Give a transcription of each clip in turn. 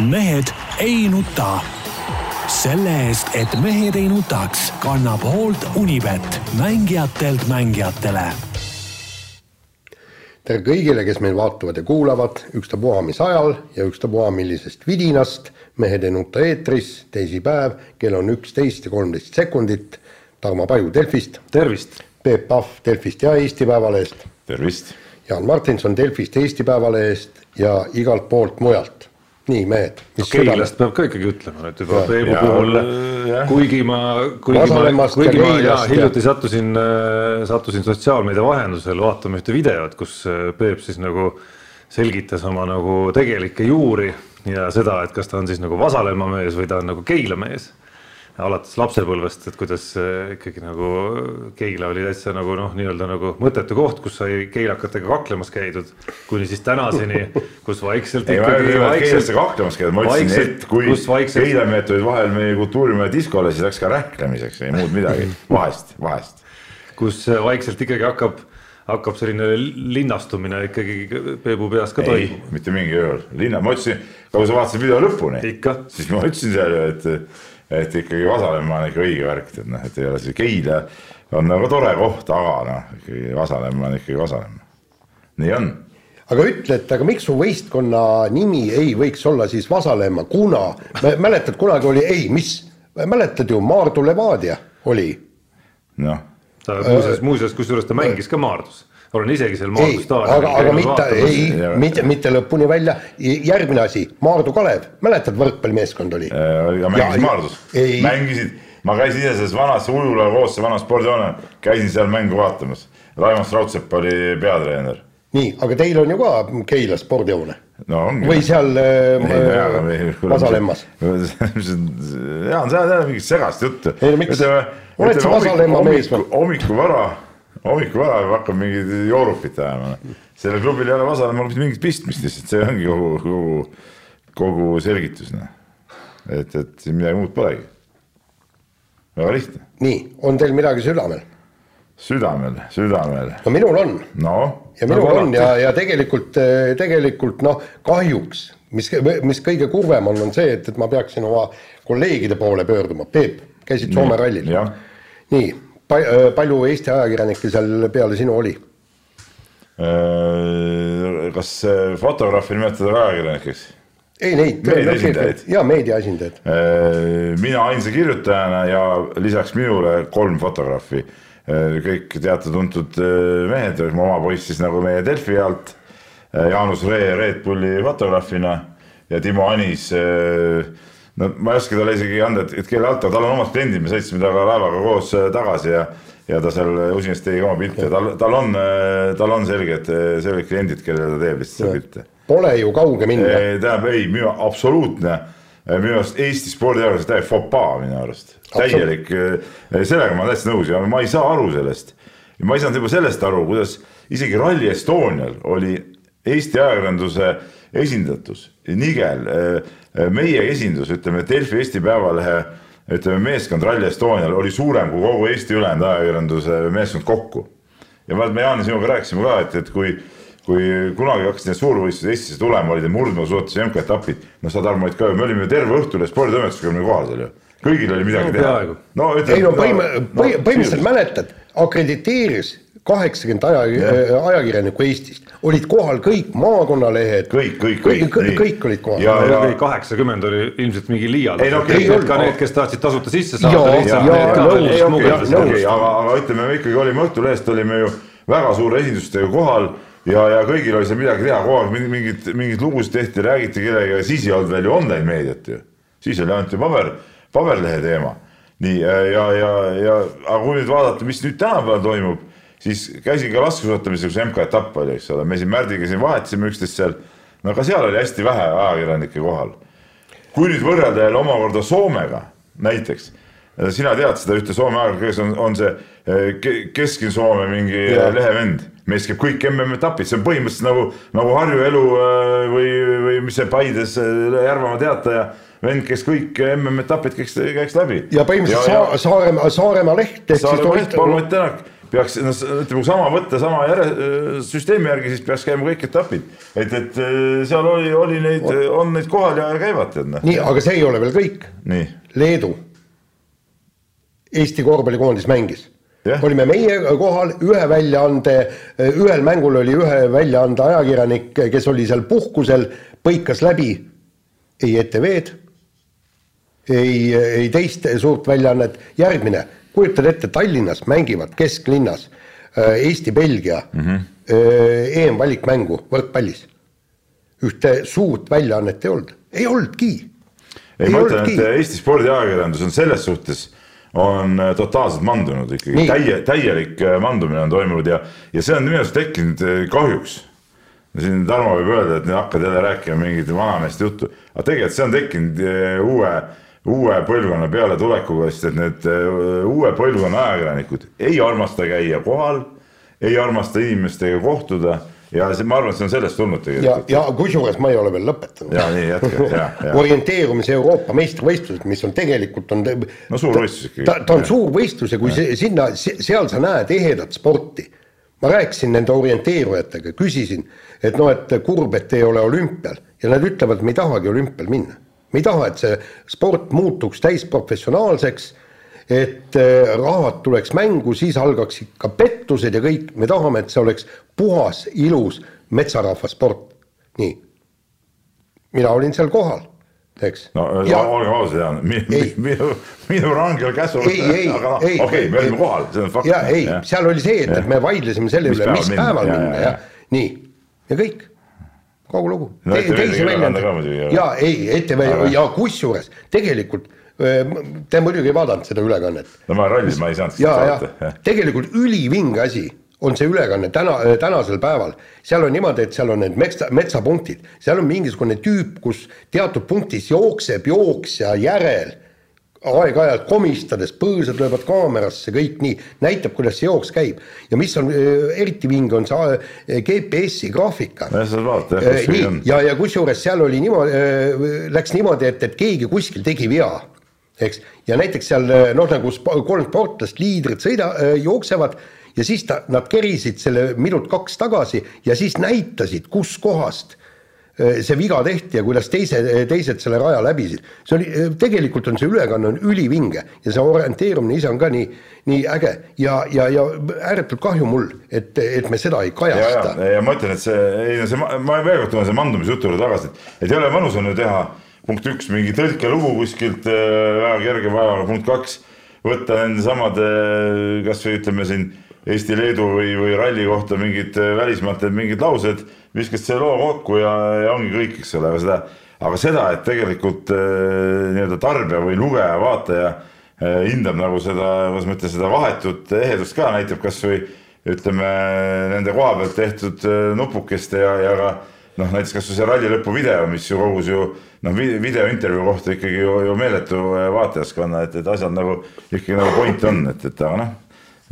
mehed ei nuta. selle eest, et mehed ei nutaks, kannab hoolt Unibet, mängijatelt mängijatele. tere kõigile, kes meid vaatavad ja kuulavad, ükstapuha mis ajal ja ükstapuha millisest vidinast. mehed ei nuta eetris, teisipäev, kell on üksteist ja kolmteist sekundit. Tarmo Paju Delfist. tervist. Peep Pahv Delfist ja Eesti Päevalehest. tervist. Jaan Martinson Delfist, Eesti Päevalehest ja igalt poolt mujalt nii mehed. Keilast peab ka ikkagi ütlema, et juba. Peebu puhul, kuigi ma, kuigi ma, kuigi ma ja hiljuti sattusin, sattusin sotsiaalmeedia vahendusel vaatama ühte videot, kus äh, Peep siis nagu selgitas oma nagu tegelikke juuri ja seda, et kas ta on siis nagu Vasalemma mees või ta on nagu Keila mees. Alates lapsepõlvest, et kuidas äh, ikkagi nagu Keila oli täitsa nagu noh, nii-öelda nagu mõttetu koht, kus sai keilakatega kaklemas käidud, kuni siis tänaseni, kus vaikselt ikkagi keelesse kahtlemas käinud, ma ütlesin, et kui vaikselt- keelemehed tulid vahel meie kultuurimaja diskole, siis läks ka rähklemiseks, ei muud midagi, vahest, vahest. kus vaikselt ikkagi hakkab, hakkab selline linnastumine ikkagi Peebu peas ka toimuma., mitte mingil juhul, linna, ma ütlesin, kui sa vaatasid video lõpuni, siis ma ütlesin seal ju, et, et ikkagi Vasalemma on ikka õige värk, et noh, et ei ole see Keila on nagu tore koht, aga noh, ikkagi Vasalemma on ikkagi Vasalemma. nii on. Aga ütle, et aga miks su võistkonna nimi ei võiks olla siis Vasalemma, kuna mäletad, kunagi oli, ei, mis, mäletad ju, Maardu Levadia oli? Noh. Ta muuseas, muuseas, kusjuures ta mängis ka Maardus, olen isegi seal Maardu ei, staadionil aga, aga mitte, ei mitte, mitte lõpuni välja. järgmine asi, Maardu Kalev, mäletad, võrkpallimeeskond oli? ja mängisid Maardus, ei. mängisid, ma käisin ise selles vanas ujula koos, vana spordihoone, käisin seal mängu vaatamas. Raimond Raudsepp oli peatreener. nii, aga teil on ju ka Keila spordihoone no või seal äh, Vasalemmas? Jaan, sa ajad mingit segast juttu. Ei no miks? Oled sa Vasalemma mees või? hommikuvara, hommikuvara hakkab mingit joorupit ajama. sellel klubil ei ole Vasalemmaga mitte mingit pistmist lihtsalt, see ongi kogu, kogu, kogu selgitus noh. et, et siin midagi muud polegi. väga lihtne, nii, on teil midagi südamel? südamel, südamel, no minul on noh ja minul Nagu on ja, ja tegelikult, tegelikult noh, kahjuks, mis, mis kõige kurvem on, on see, et, et ma peaksin oma kolleegide poole pöörduma. Peep, käisid Soome rallil? nii, palju Eesti ajakirjanikke seal peale sinu oli? Äh, kas äh, fotograafi nimetada ka ajakirjanikeks? ei, neid. Meedia esindajaid. jaa, meedia esindajad. Äh, mina ainsa kirjutajana ja lisaks minule kolm fotograafi. kõik teada-tuntud äh, mehed, mu oma poiss siis nagu meie Delfi alt. Jaanus Ree Red Bulli fotograafina ja Timo Anis. No ma ei oska talle isegi anda, et, et kelle alt, aga tal on omad kliendid, me sõitsime temaga laevaga koos äh, tagasi ja ja ta seal usinasti tegi oma pilte, tal, tal on, tal on selged, selged kliendid, kellele ta teeb lihtsalt pilte Pole ju kauge minna. tähendab ei, minu absoluutne, minu arust Eesti spordiajakirjanduses täielik fopaa minu arust, täielik, sellega ma olen täiesti nõus ja ma ei saa aru sellest. ma ei saanud juba sellest aru, kuidas isegi Rally Estonial oli Eesti ajakirjanduse esindatus, Nigel, meie esindus, ütleme Delfi Eesti Päevalehe ütleme meeskond Rally Estonial oli suurem kui kogu Eesti ülejäänud ajakirjanduse meeskond kokku. ja vaat me Jaani sinuga rääkisime ka, et, et kui kui kunagi hakkasid need suurvõistlused Eestisse tulema, olid need murdmaasuusatuse MK-etapid, no sa Tarmo olid ka ju, me olime terve õhtu üle sporditoimetusega olime kohal seal ju. kõigil oli midagi No teha. peaaegu. no ei no põhim-, põhimõtteliselt mäletad, akrediteeris kaheksakümmend aja, ajakirjanikku Eestist, olid kohal kõik maakonnalehed. kõik, kõik, kõik, kõik, kõik, kõik olid kohal. Ja- ja kaheksakümmend oli ilmselt mingi liialdus Ei no et ei olnud. ka need, kes tahtsid tasuta sisse saada, aga, aga ütleme, me ikkagi olime Õhtulehest olime ju väga suure esindustega kohal ja, ja kõigil oli seal midagi teha, kogu aeg mingi- mingid, mingeid lugusid tehti, räägiti kellegagi siis ei olnud veel ju online meediat ju. siis oli ainult ju paber, paberlehe teema. nii ja, ja, ja, ja aga kui nüüd vaadata, mis nüüd tänapäeval toimub, siis käisin ka laskesuusatamises, kus MK-etapp oli, eks ole, me siin Märdiga siin vahetasime üksteist seal. no ka seal oli hästi vähe ajakirjanikke kohal. kui nüüd võrrelda jälle omakorda Soomega näiteks sina tead seda ühte Soome ajakirja, kes on, on see eh, ke- Kesk-Soome mingi Jah. lehevend, mees käib kõik MM-etapid, see on põhimõtteliselt nagu, nagu Harju elu eh, või, või mis see Paides eh, Järvamaa teataja vend, kes kõik MM-etapid käiks, käiks läbi. ja põhimõtteliselt Sa- Saaremaa, Saaremaa leht Saaremaa leht, Paul tohib- Ott Tänak peaks, noh ütleme, kui sama võtta sama järe, süsteemi järgi, siis peaks käima kõik etapid. et, et seal oli, oli neid, on neid kohal ja käivad, tead noh. nii, aga see ei ole veel kõik. Leedu, Eesti korvpallikoondis mängis Yeah. olime meie kohal, ühe väljaande, ühel mängul oli ühe väljaande ajakirjanik, kes oli seal puhkusel, põikas läbi ei ETV-d, ei, ei teist suurt väljaannet, järgmine, kujutad ette, Tallinnas mängivad kesklinnas äh, Eesti-Belgia mm -hmm. EM-valikmängu võrkpallis. ühte suurt väljaannet ei olnud, ei olnudki. ei, ma ütlen, et Eesti spordiajakirjandus on selles suhtes on äh, totaalselt mandunud ikkagi, täie, täielik mandumine on toimunud ja, ja see on minu arust tekkinud kahjuks siin Tarmo võib öelda, et nüüd hakkad jälle rääkima mingit vanameeste juttu, aga tegelikult see on tekkinud uue, uue põlvkonna pealetulekuga, sest et need eh, uue põlvkonna ajakirjanikud ei armasta käia kohal, ei armasta inimestega kohtuda ja see, ma arvan, et see on sellest tulnud tegelikult. ja, ja kusjuures ma ei ole veel lõpetanud. ja nii jätka, ja, ja. orienteerumise Euroopa meistrivõistlused, mis on tegelikult on. no suur võistlus ikkagi. ta, ta on suur võistlus ja kui ja. See, sinna, seal sa näed ehedat sporti. ma rääkisin nende orienteerujatega, küsisin et noh, et kurb, et ei ole olümpial ja nad ütlevad, me ei tahagi olümpial minna. Me ei taha, et see sport muutuks täisprofessionaalseks, et äh, rahad tuleks mängu, siis algaksid ka pettused ja kõik, me tahame, et see oleks puhas, ilus metsarahva sport. nii, mina olin seal kohal eks. no olgem ausad, Jaan, minu, minu, rangel käsul. ei, ei, aga noh, okei okay,, me olime kohal, see on fakt. ja ei, seal oli see, et, et me vaidlesime selle üle, mis päeval minna? ja, ja, ja nii. Ja kõik, kogu lugu no,. teisi väljaandeid ja ei, ETV ja kusjuures tegelikult Te muidugi ei vaadanud seda ülekannet. no ma rallis, ma ei saanud seda vaadata. tegelikult ülivinge asi on see ülekanne täna, tänasel päeval. seal on niimoodi, et seal on need metsa, metsapunktid, seal on mingisugune tüüp, kus teatud punktis jookseb jooksja järel aeg-ajalt komistades, põõsad löövad kaamerasse, kõik nii, näitab, kuidas see jooks käib. ja mis on äh, eriti vinge, on see äh, GPS-i graafika. nojah, sa vaata jah, kus see on. ja, ja kusjuures seal oli niimoodi, läks niimoodi, et, et keegi kuskil tegi vea, eks. ja näiteks seal noh, nagu kolm sportlast, liidrid sõida, jooksevad ja siis ta, nad kerisid selle minut-kaks tagasi ja siis näitasid, kuskohast Äh, see viga tehti ja kuidas teise, teised selle raja läbisid. see oli, äh, tegelikult on see ülekanne on ülivinge ja see orienteerumine ise on ka nii, nii äge ja, ja, ja ääretult kahju mul, et, et me seda ei kajasta. ja, ma ütlen, et see, ei no see, ma veel kord tulen selle mandumise jutu juurde tagasi, et, ei ole mõnus on ju teha punkt üks, mingi tõlkelugu kuskilt väga kerge vaevaga, punkt kaks, võtta nende samade, kasvõi ütleme siin Eesti-Leedu või, või ralli kohta mingid välismaalt mingid laused viskad selle loo kokku ja, ja ongi kõik, eks ole, aga seda, aga seda, et tegelikult äh, nii-öelda tarbija või lugeja, vaataja äh, hindab nagu seda, kuidas ma ütlen, seda vahetut ehedust ka näitab kasvõi ütleme nende koha pealt tehtud äh, nupukeste ja, ja ka noh, näiteks kasvõi see ralli lõpu video, mis ju kogus ju noh, videointervjuu kohta ikkagi ju, ju meeletu vaatajaskonna, et, et asjad nagu ikkagi nagu point on, et, et aga noh,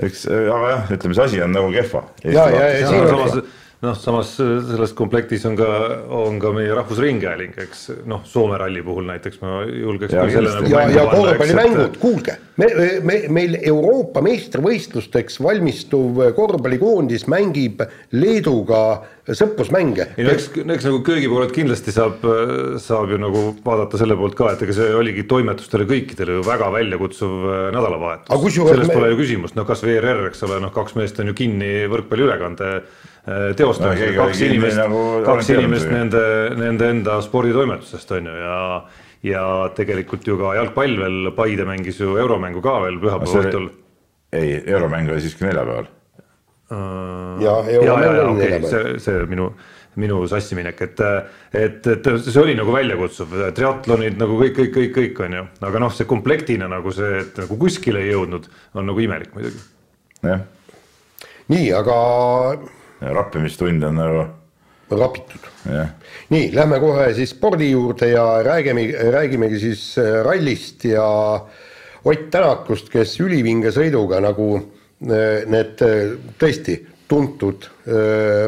eks aga jah, ütleme, see asi on nagu kehva. ja, ja, ja siin on noh, samas selles komplektis on ka, on ka meie Rahvusringhääling, eks noh, Soome ralli puhul näiteks ma julgeks. ja, nagu ja, ja korvpallimängud, kuulge, me, me, meil Euroopa meistrivõistlusteks valmistuv korvpallikoondis mängib Leeduga sõprusmänge. ei no eks, eks nagu köögipoolelt kindlasti saab, saab ju nagu vaadata selle poolt ka, et ega see oligi toimetustele kõikidele ju väga väljakutsuv äh, nädalavahetus. selles me... pole ju küsimust, noh kasvõi ERR, eks ole, noh kaks meest on ju kinni võrkpalliülekande Äh, teostamisel no,, kaks inimest nagu, kaks inimest nende, nende enda sporditoimetusest on ju ja ja tegelikult ju ka jalgpall veel, Paide mängis ju euromängu ka veel pühapäeva õhtul. ei, euromäng oli siiski neljapäeval uh,. ja, ja, ja, ja okei okay,, see, see minu, minu sassiminek, et, et, et see oli nagu väljakutsuv, triatlonid nagu kõik, kõik, kõik, kõik on ju, aga noh, see komplektina nagu see, et nagu kuskile ei jõudnud, on nagu imelik muidugi. jah. nii, aga rappimistund on nagu rapitud. nii, lähme kohe siis spordi juurde ja räägime, räägimegi siis äh, rallist ja Ott Tänakust, kes ülivinge sõiduga nagu äh, need äh, tõesti tuntud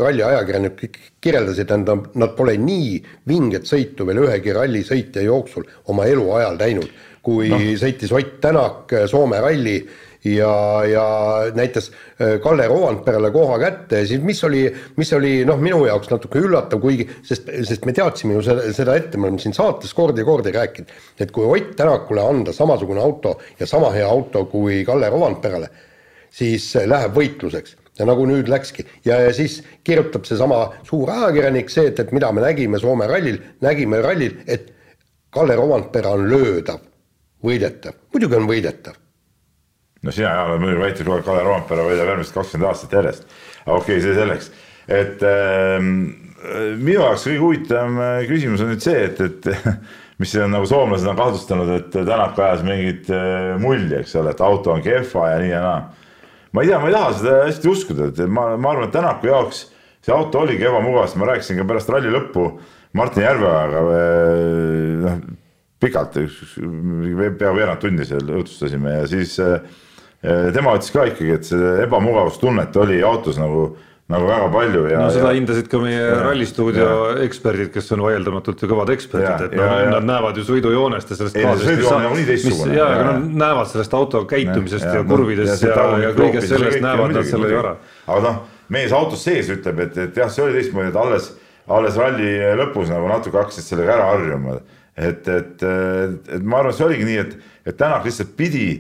ralli ajakirjanikud kirjeldasid, tähendab, nad pole nii vinget sõitu veel ühegi rallisõitja jooksul oma eluajal näinud, kui no. sõitis Ott Tänak Soome ralli ja, ja näitas äh, Kalle Roandperele koha kätte. Ja siis mis oli, mis oli noh, minu jaoks natuke üllatav, kuigi, sest, sest me teadsime ju seda, seda ette, me oleme siin saates kordi ja kordi rääkinud, et kui Ott Tänakule anda samasugune auto ja sama hea auto kui Kalle Roandperele, siis läheb võitluseks. Ja nagu nüüd läkski. Ja, ja siis kirjutab seesama suur ajakirjanik see, et, et mida me nägime Soome rallil, nägime rallil, et Kalle Romantpera on löödav, võidetav, muidugi on võidetav. No sina ja oled muidugi väitnud kogu aeg, Kalle Romantpera võidab järgmised kakskümmend aastat järjest. okei okay,, see selleks, et äh, minu jaoks kõige huvitavam äh, küsimus on nüüd see, et, et mis on nagu soomlased on kahtlustanud, et Tänak ajas mingit äh, mulli, eks ole, et auto on kehva ja nii ja naa ma ei tea, ma ei taha seda hästi uskuda, et ma, ma arvan, et Tänaku jaoks see auto oligi ebamugav, sest ma rääkisin ka pärast ralli lõppu Martin Järveojaga, noh pikalt, pea veerand tundi seal jutustasime ja siis eh, tema ütles ka ikkagi, et see ebamugavustunnet oli autos nagu nagu väga palju ja. no seda ja, hindasid ka meie rallistuudio eksperdid, kes on vaieldamatult ju kõvad eksperdid, et noh, nad näevad ju sõidujoonest ja sellest. ja, aga nad näevad sellest auto käitumisest ja, ja kurvidest ja, ja, ja kõigest sellest näevad nad selle ju ära. aga noh, mees autos sees ütleb, et, et jah, see oli teistmoodi, et alles, alles ralli lõpus nagu natuke hakkasid sellega ära harjuma. et, et, et, et ma arvan, see oligi nii, et, et Tänak lihtsalt pidi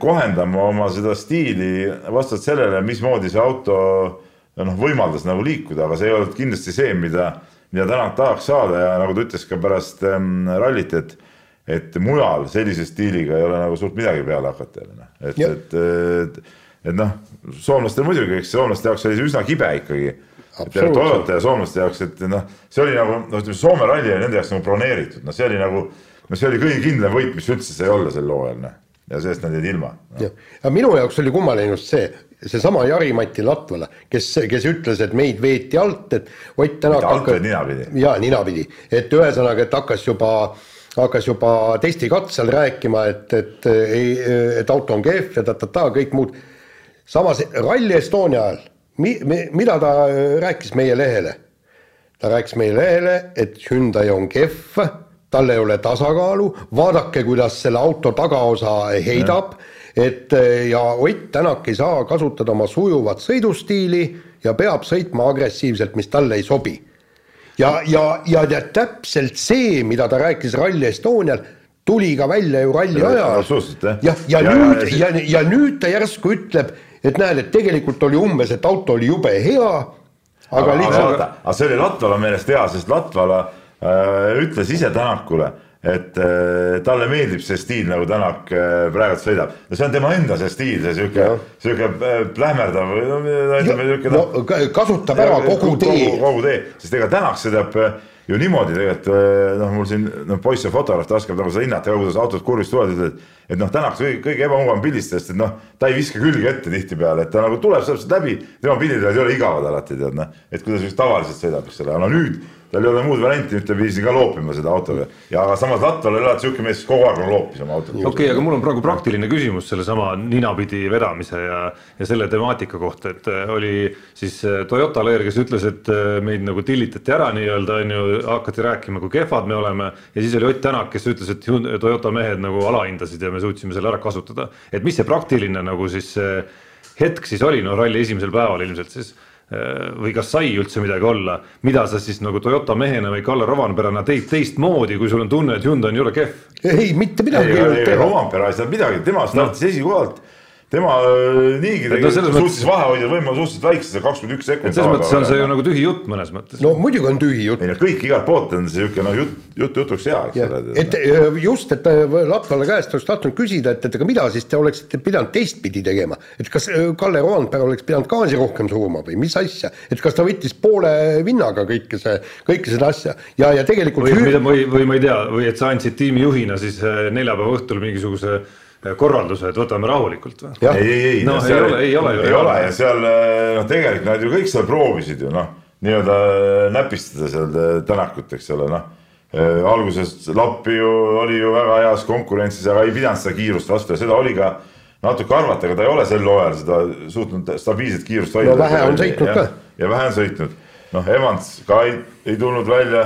kohendama oma seda stiili vastavalt sellele, mismoodi see auto noh, võimaldas nagu liikuda, aga see ei olnud kindlasti see, mida, mida Tänak tahaks saada ja nagu ta ütles ka pärast ähm, rallit, et et mujal sellise stiiliga ei ole nagu suurt midagi peale hakata jälle noh, et, et, et, et noh, soomlastel muidugi, eks soomlaste jaoks oli see üsna kibe ikkagi. Toyota ja soomlaste jaoks, et noh, see oli nagu noh, ütleme Soome ralli oli nende jaoks nagu broneeritud, noh, see oli nagu, no see oli kõige kindlam võit, mis üldse sai olla sel hooajal, noh ja sellest nad jäid ilma no.. aga minu jaoks oli kummaline just see, seesama Jari-Mati Latvala, kes, kes ütles, et meid veeti alt, et Ott Tänak hakkas. ninapidi. jaa, ninapidi, et ühesõnaga, et hakkas juba, hakkas juba testikatsel rääkima, et, et ei, et auto on kehv ja ta-ta-ta, kõik muud. samas Rally Estonia ajal, mi-, mi-, mida ta rääkis meie lehele? ta rääkis meie lehele, et Hyundai on kehv, tal ei ole tasakaalu, vaadake, kuidas selle auto tagaosa heidab ja et eh, ja Ott Tänak ei saa kasutada oma sujuvat sõidustiili ja peab sõitma agressiivselt, mis talle ei sobi. ja, ja, ja tead täpselt see, mida ta rääkis Rally Estonial, tuli ka välja ju ralli ajal. jah, ja, ja, ja nüüd ja, ja, ja nüüd ta järsku ütleb, et näed, et tegelikult oli umbes, et auto oli jube hea. aga lihtsalt. aga see oli Latvala meelest hea, sest Latvala ütles ise Tänakule et äh, talle meeldib see stiil, nagu Tänak äh, praegu sõidab. no see on tema enda see stiil, see sihuke, sihuke äh, plähmerdav ütleme sihuke. no kasutab ära kogu tee. kogu tee, sest ega Tänak sõidab äh, ju niimoodi tegelikult äh, noh, mul siin noh, poiss ja fotograaf, oskab nagu seda hinnata kuidas autod kurvist tulevad, ütled, et noh, Tänak kõige, kõige ebamugavam pildistajast, et noh, ta ei viska külge ette tihtipeale, et ta nagu tuleb täpselt läbi, tema pildid ei ole igavad alati tead noh, et kuidas just tavaliselt sõidab, eks ole, no nüüd tal ei ole muud varianti, nüüd ta pidi ka loopima seda autoga ja samas Latval oli alati sihuke mees, kes kogu aeg on loopis oma autot. okei okay,, aga mul on praegu praktiline küsimus sellesama ninapidi vedamise ja, ja selle temaatika kohta, et äh, oli siis äh, Toyota leer, kes ütles, et äh, meid nagu tillitati ära nii-öelda on ju, hakati rääkima, kui kehvad me oleme ja siis oli Ott Tänak, kes ütles, et Toyota mehed nagu alahindasid ja me suutsime selle ära kasutada. et mis see praktiline nagu siis hetk siis oli, no ralli esimesel päeval ilmselt siis või kas sai üldse midagi olla, mida sa siis nagu Toyota mehena või Kalle Rovanperana teed teistmoodi, kui sul on tunne, et Hyundai on jube kehv? ei, mitte midagi. Rovanpera ei saanud midagi, tema startis no. esikohalt tema äh, niigi tegelikult no, suutis vahe hoida võimalikult suhteliselt väikse, kakskümmend üks sekundit. selles mõttes on see ju nagu tühi jutt mõnes mõttes. no muidugi on tühi jutt. ei no kõik igalt poolt on sihuke noh, jutt, jutt jutuks hea, eks ole. et äh, just, et äh, Latvala käest oleks tahtnud küsida, et, et aga mida siis te oleksite pidanud teistpidi tegema, et kas Kalle Roandpere oleks pidanud gaasi rohkem suruma või mis asja, et kas ta võttis poole vinnaga kõike see, kõike seda asja ja, ja tegelikult. või, või, või ma ei tea, või et sa andsid tiimijuhina siis neljapäeva õhtul mingisuguse korralduse, et võtame rahulikult või? ei, ei, ei. noh, ei ole, ei ole ju. ei ole ja seal noh, tegelikult nad ju kõik seal proovisid ju noh, nii-öelda äh, näpistada seal äh, Tänakut, eks ole, noh. alguses Lappi ju oli ju väga heas konkurentsis, aga ei pidanud seda kiirust vastu ja seda oli ka natuke arvata, aga ta ei ole sel hooajal seda suutnud stabiilset kiirust hoida. no vähe on sõitnud ka. ja vähe on sõitnud, noh, Evans ka ei, ei tulnud välja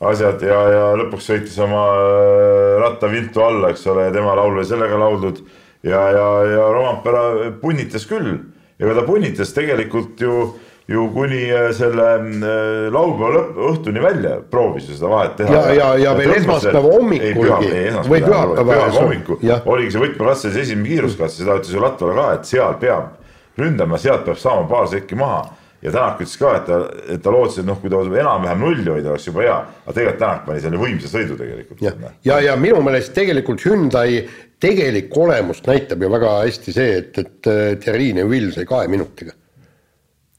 asjad ja, ja lõpuks sõitis oma äh, rattaviltu alla, eks ole, ja tema laul oli sellega lauldud. ja, ja, ja Rompera punnitas küll, ega ta punnitas tegelikult ju ju kuni äh, selle äh, laupäeva õhtuni välja proovis ju seda vahet teha. ja, ja, ja veel esmaspäeva hommikulgi või pühapäeva hommikul. oligi see võtmekatse, see esimene kiiruskatse, seda ütles ju Latvala ka, et seal peab ründama, sealt peab saama paar sekki maha ja Tänak ütles ka, et ta, et ta lootis, et noh, kui ta enam-vähem nulli hoida, oleks juba hea, aga tegelikult Tänak pani selle võimsa sõidu tegelikult. ja, ja, ja minu meelest tegelikult Hyundai tegelik olemust näitab ju väga hästi see, et, et Thierry Neuville sai kahe minutiga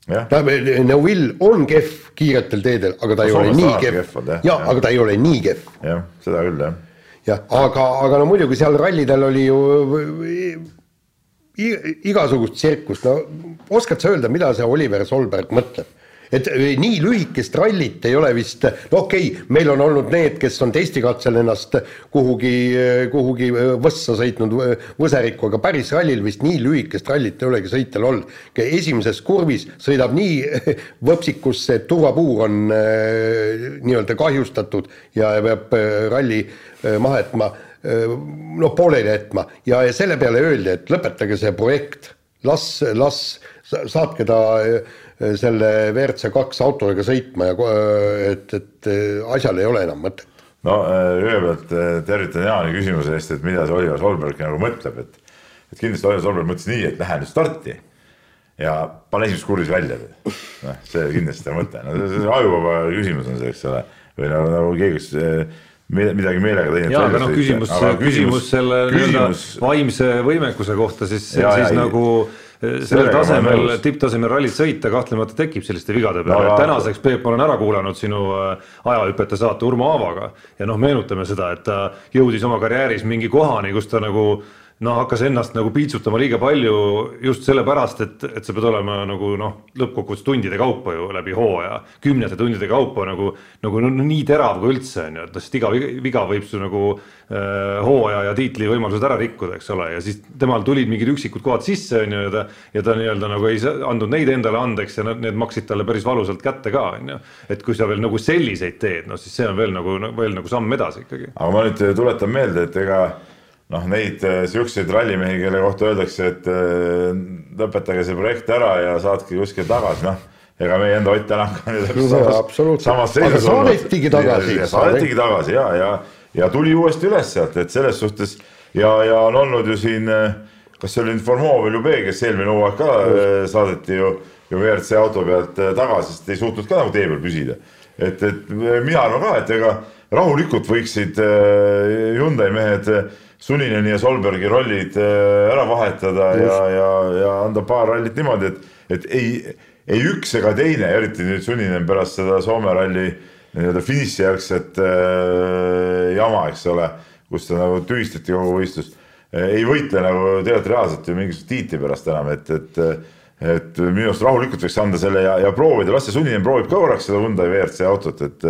Neuvill on kehv kiiretel teedel, aga ta ei ole nii kehv. jaa, aga ta ei ole nii kehv. jah, seda küll jah. jah, aga, aga no muidugi seal rallidel oli ju igasugust tsirkust, no oskad sa öelda, mida see Oliver Solberg mõtleb? et eh, nii lühikest rallit ei ole vist, no okei okay,, meil on olnud need, kes on testikatsel ennast kuhugi, eh, kuhugi eh, võssa sõitnud võserikku, aga päris rallil vist nii lühikest rallit ei olegi sõitjal olnud. esimeses kurvis sõidab nii võpsikusse, et turvapuur on nii-öelda kahjustatud ja peab ralli maha jätma, noh, pooleli jätma ja, ja selle peale öeldi, et lõpetage see projekt, las, las saatke ta Äh, selle WRC kaks autoga sõitma ja et, et äh, asjal ei ole enam mõtet. no äh, kõigepealt tervitan Jaani küsimuse eest, et mida see Oliver Solberg nagu mõtleb, et et kindlasti Oliver Solberg mõtles nii, et lähen nüüd starti ja pane esimeses kurvis välja. noh, see kindlasti on mõte, no see ajuvaba küsimus on see, eks ole, või nagu, nagu keegi midagi meelega teinud. jaa, aga noh, küsimus, küsimus, küsimus selle nii-öelda vaimse võimekuse kohta siis, siis ja, nagu ei sellel tasemel, tipptasemel rallit sõita kahtlemata tekib selliste vigade peale. No,, tänaseks Peep, ma olen ära kuulanud sinu äh, ajahüpete saate Urmo Aavaga ja noh, meenutame seda, et ta jõudis oma karjääris mingi kohani, kus ta nagu noh, hakkas ennast nagu piitsutama liiga palju just sellepärast, et, et sa pead olema nagu noh, lõppkokkuvõttes tundide kaupa ju läbi hooaja, kümnete tundide kaupa nagu, nagu no, nii terav kui üldse on ju, et sest iga viga võib su nagu äh, hooaja ja tiitli võimalused ära rikkuda, eks ole, ja siis temal tulid mingid üksikud kohad sisse on ju ja ta, ja ta nii-öelda nagu ei andnud neid endale andeks ja need maksid talle päris valusalt kätte ka on ju. et kui sa veel nagu selliseid teed, no siis see on veel nagu veel nagu samm edasi ikkagi. aga ma nüüd tuletan meelde, et ega noh, neid äh, siukseid rallimehi, kelle kohta öeldakse, et äh, lõpetage see projekt ära ja saatke kuskile tagasi, noh ega meie enda Ott Tänak on ju täpselt samas seisus. aga saadetigi tagasi. saadetigi tagasi ja, ja, ja tuli uuesti üles sealt, et selles suhtes ja, ja on olnud ju siin, äh, kas see oli nüüd Formoov või Lube, kes eelmine hooaeg ka Just. saadeti ju, ju WRC auto pealt tagasi, sest ei suutnud ka nagu tee peal püsida. et, et mina arvan ka, et ega rahulikult võiksid Hyundai mehed Sunineni ja Solbergi rollid äh, ära vahetada Just. ja, ja, ja anda paar rallit niimoodi, et, et ei, ei üks ega teine, eriti nüüd Suninen pärast seda Soome ralli nii-öelda finišijärgset äh, jama, eks ole, kus ta nagu tühistati kogu võistlus, ei võitle nagu tegelikult reaalselt ju mingisuguse tiitli pärast enam, et, et et minu arust rahulikult võiks anda selle ja, ja proovida, las see Sunninen proovib ka korraks seda Hyundai WRC autot, et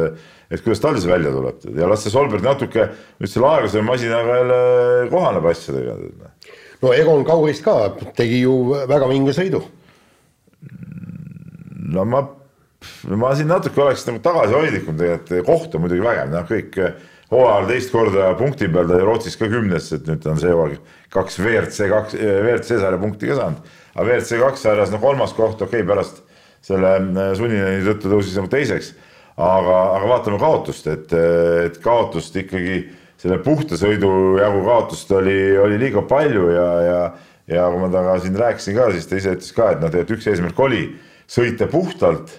et kuidas tal see välja tuleb ja las see Solberg natuke nüüd selle aeglase masinaga jälle kohaneb asjadega. no Egon Kaurist ka tegi ju väga vinge sõidu. no ma, ma siin natuke oleks nagu tagasihoidlikum tegelikult, koht on muidugi vägev, noh kõik hooajal teist korda punkti peal, ta oli Rootsis ka kümnes, et nüüd on see hooaeg kaks WRC kaks, WRC sarja punkti ka saanud. aga WRC kaks sarjas no kolmas koht, okei okay,, pärast selle sunnini tõttu tõusis nagu teiseks aga, aga vaatame kaotust, et, et kaotust ikkagi selle puhta sõidu jagu kaotust oli, oli liiga palju ja, ja, ja kui ma temaga siin rääkisin ka, siis ta ise ütles ka, et noh, tegelikult üks eesmärk oli sõita puhtalt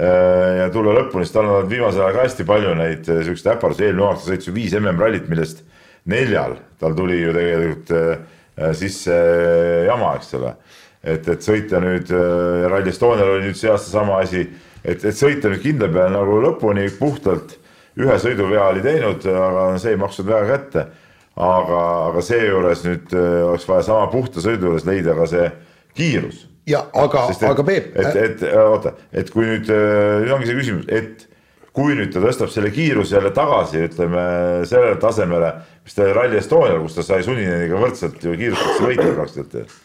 äh, ja tulla lõpuni, sest tal on olnud viimasel ajal ka hästi palju neid äh, siukseid äpardusi, eelmine aasta sõitis ju viis MM-rallit, millest neljal tal tuli ju tegelikult äh, sisse jama, eks ole. et, et sõita nüüd Rally Estonial oli nüüd see aasta sama asi et, et sõita nüüd kindla peale nagu lõpuni puhtalt ühe sõiduvea oli teinud, aga see ei maksnud väga kätte. aga, aga seejuures nüüd äh, oleks vaja sama puhta sõidu juures leida ka see kiirus. ja aga, aga Peep. et, et äh, oota, et kui nüüd, äh, nüüd ongi see küsimus, et kui nüüd ta tõstab selle kiiruse jälle tagasi, ütleme sellele tasemele, mis ta oli Rally Estonial, kus ta sai Sunineniga võrdselt ju kiirustesse võita praktiliselt